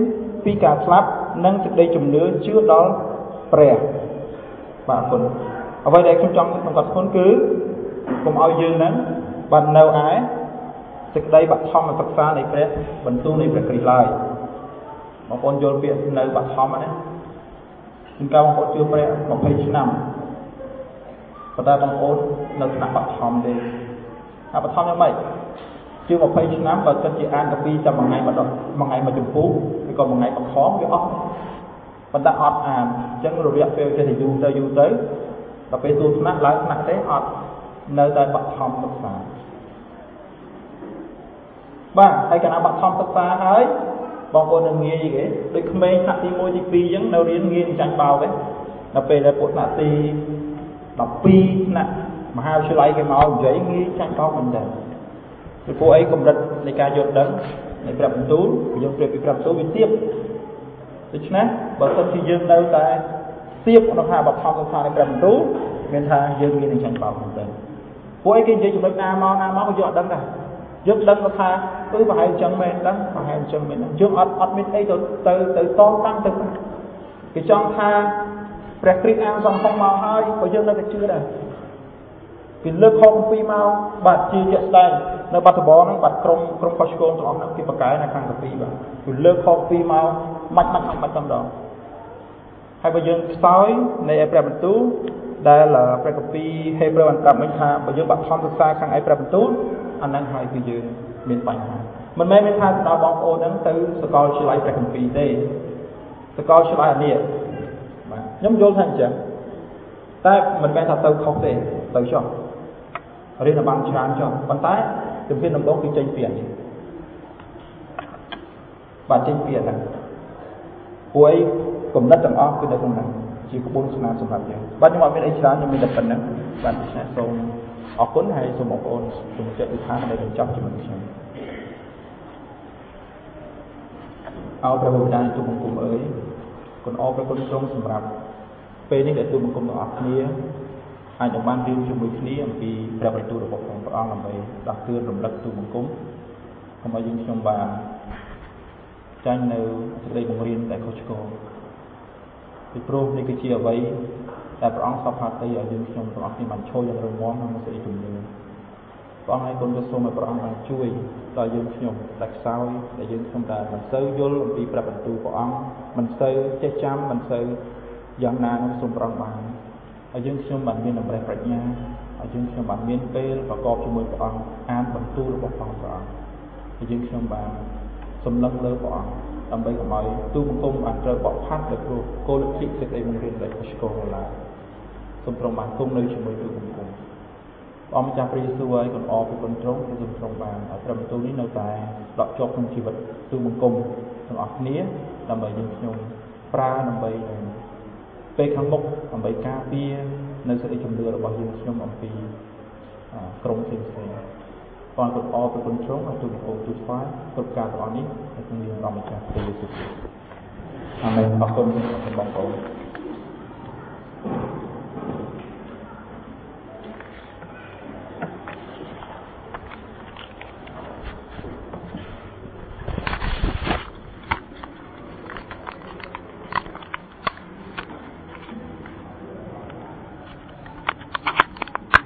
Speaker 1: ពីការស្លាប់និងសេចក្តីជំនឿជឿដល់ព្រះបាទគុណអ្វីដែលខ្ញុំចង់សង្កត់ធ្ងន់គឺកុំឲ្យយើងនឹងបាននៅឯ សេចក្តីបឋមសិក្សានៃព្រះបន្ទូលនៃព្រះគ្រីស្ទឡើយបងប្អូនយល់ពាក្យនៅបឋមណាជួនកាលបងប្អូនជឿព្រះ20ឆ្នាំប៉ុន្តែបងប្អូននៅថ្នាក់បឋមទេអាបឋមយ៉ាងម៉េចជាង20ឆ្នាំបើគិតជាអានកាពីតែមួយថ្ងៃម្ដងមួយថ្ងៃមួយចម្ពោះឬក៏មួយថ្ងៃមួយខំវាអស់ប៉ុន្តែអត់អានអញ្ចឹងរយៈពេលចេះតែយូរទៅយូរទៅដល់ពេលទូថ្នាក់ឡើងថ្នាក់ទេអត់នៅតែបឋមសិក្សា បាទហើយកាលណាបឋមសិក្សាហើយបងប្អូននឹងងាយគេដូចក្មេងថ្នាក់ទី1ទី2អញ្ចឹងនៅរៀនងាយចាញ់បោកទេដល់ពេលដែលពួកថ្នាក់ទី12ថ្នាក់មហាវិទ្យាល័យគេមកនិយាយងាយចាញ់បោកមែនតើពីពួកអីកម្រិតនៃការយល់ដឹងនៃព្រះបន្ទូលយើងប្រៀបពីព្រះបន្ទូលវាទៀបដូច្នេះបើសិនជាយើងនៅតែទៀបក្នុងការបឋមសិក្សានៃព្រះបន្ទូលមានថាយើងមាននឹងចាញ់បោកមែនតើពួកអីគេនិយាយចំណុចណាមកណាមកយើងអត់ដឹងដែរយើងដឹងថា គឺប្រហែលអញ្ចឹងមែនដែរប្រហែលអញ្ចឹងមែនដែរយើងអត់អត់មានអីទៅទៅទៅតតាំងទៅគេចង់ថាព្រះគ្រីស្ទអានសង្ឃុំមកហើយក៏យើងនៅតែជឿដែរគេលើកខអំពីមកបាទជាជាក់ស្ដែងនៅបាត់ដំបងហ្នឹងបាទក្រុមក្រុមខុសឆ្គងទាំងអស់ហ្នឹងគេបកកែនៅខាងកាពីបាទគេលើកខអំពីមកមិនមិនមិនតែម្ដងហើយបើយើងខ្សោយនៃឯព្រះបន្ទូលដែលព្រះកាពីហេព្រើរបានប្រាប់មិញថាបើយើងបាត់ធម្មសិក្សាខាងឯព្រះបន្ទូលអាហ្នឹងហើយគឺយើង មានបញ្ហាមិនមែនមានថាដល់បងប្អូនហ្នឹងទៅសកលវិទ្យាល័យព្រះគម្ពីរទេសកលវិទ្យាល័យអានេះបាទខ្ញុំយល់ថាអញ្ចឹងតែមិនមែនថាទៅខុសទេទៅចុះរៀនឲ្យបានច្រើនចុះប៉ុន្តែជំហានដំបូងគឺចេញពីអានេះបាទចេញពីអាហ្នឹងពួកអីគំនិតទាំងអស់គឺនៅក្នុងហ្នឹងជាក្បួនខ្នាតសម្រាប់យើងបាទខ្ញុំអត់មានអីច្រើនខ្ញុំមានតែប៉ុណ្្នឹងបាទដូច្នេះសូម អរគុណហើយសូមបងប្អូនសូមចិត្តវិធានដើម្បីបញ្ចប់ជាមួយខ្ញុំអោព្រះបិតាទូបង្គំអើយគុណអរព្រះគុណទ្រង់សម្រាប់ពេលនេះដែលទូបង្គំទាំងអស់គ្នាអាចនឹងបានរៀនជាមួយគ្នាអំពីព្រះបន្ទូលរបស់ព្រះអង្គដើម្បីដោះទឿនរំលឹកទូបង្គំកុំឲ្យយើងខ្ញុំបានចាញ់នៅសេចក្តីបង្រៀនដែលខុសឆ្គងពីព្រោះនេះគឺជាអ្វី ដែលព្រះអង្គសពហាតីឲ្យយើងខ្ញុំទាំងអស់គ្នាបានឈរយ៉ាងរឹងមាំក្នុងសេចក្តីជំនឿព្រះអង្គឲ្យគុណទៅសូមឲ្យព្រះអង្គបានជួយដល់យើងខ្ញុំដែលខ្សោយដែលយើងខ្ញុំដែលមិនសូវយល់អំពីព្រះបន្ទូលព្រះអង្គមិនសូវចេះចាំមិនសូវយ៉ាងណានឹងសូមព្រះអង្គបានឲ្យយើងខ្ញុំបានមានតម្រេះប្រាជ្ញាឲ្យយើងខ្ញុំបានមានពេលប្រកបជាមួយព្រះអង្គអានបន្ទូលរបស់ព្រះអង្គឲ្យយើងខ្ញុំបានសម្លឹងលើព្រះអង្គដើម្បីកុំឲ្យទូបង្គំបានត្រូវបកផាត់លើព្រោះគោលលទ្ធិសេចក្តីបង្រៀនដែលឆ្កងឡើយ សូមទ្រង់បានគង់នៅជាមួយទូបង្គំព្រះម្ចាស់ព្រះយេស៊ូវហើយកូនអរពីគុណទ្រង់គឺសូមទ្រង់បានឲ្យព្រះបន្ទូលនេះនៅតែដកជាប់ក្នុងជីវិតទូបង្គំទាំងអស់គ្នាដើម្បីយើងខ្ញុំប្រើដើម្បីពេលខាងមុខដើម្បីការពារនៅសេចក្តីជំនឿរបស់យើងខ្ញុំអំពីក្រុមផ្សេងផ្សេងបងគុណអរពីគុណទ្រង់ឲ្យទូបង្គំទូស្វាយគ្រប់ការទាំងអស់នេះនៅក្នុងនាមរបស់ម្ចាស់ព្រះយេស៊ូវគ្រីស្ទអាមែនអរគុណបងប្អូន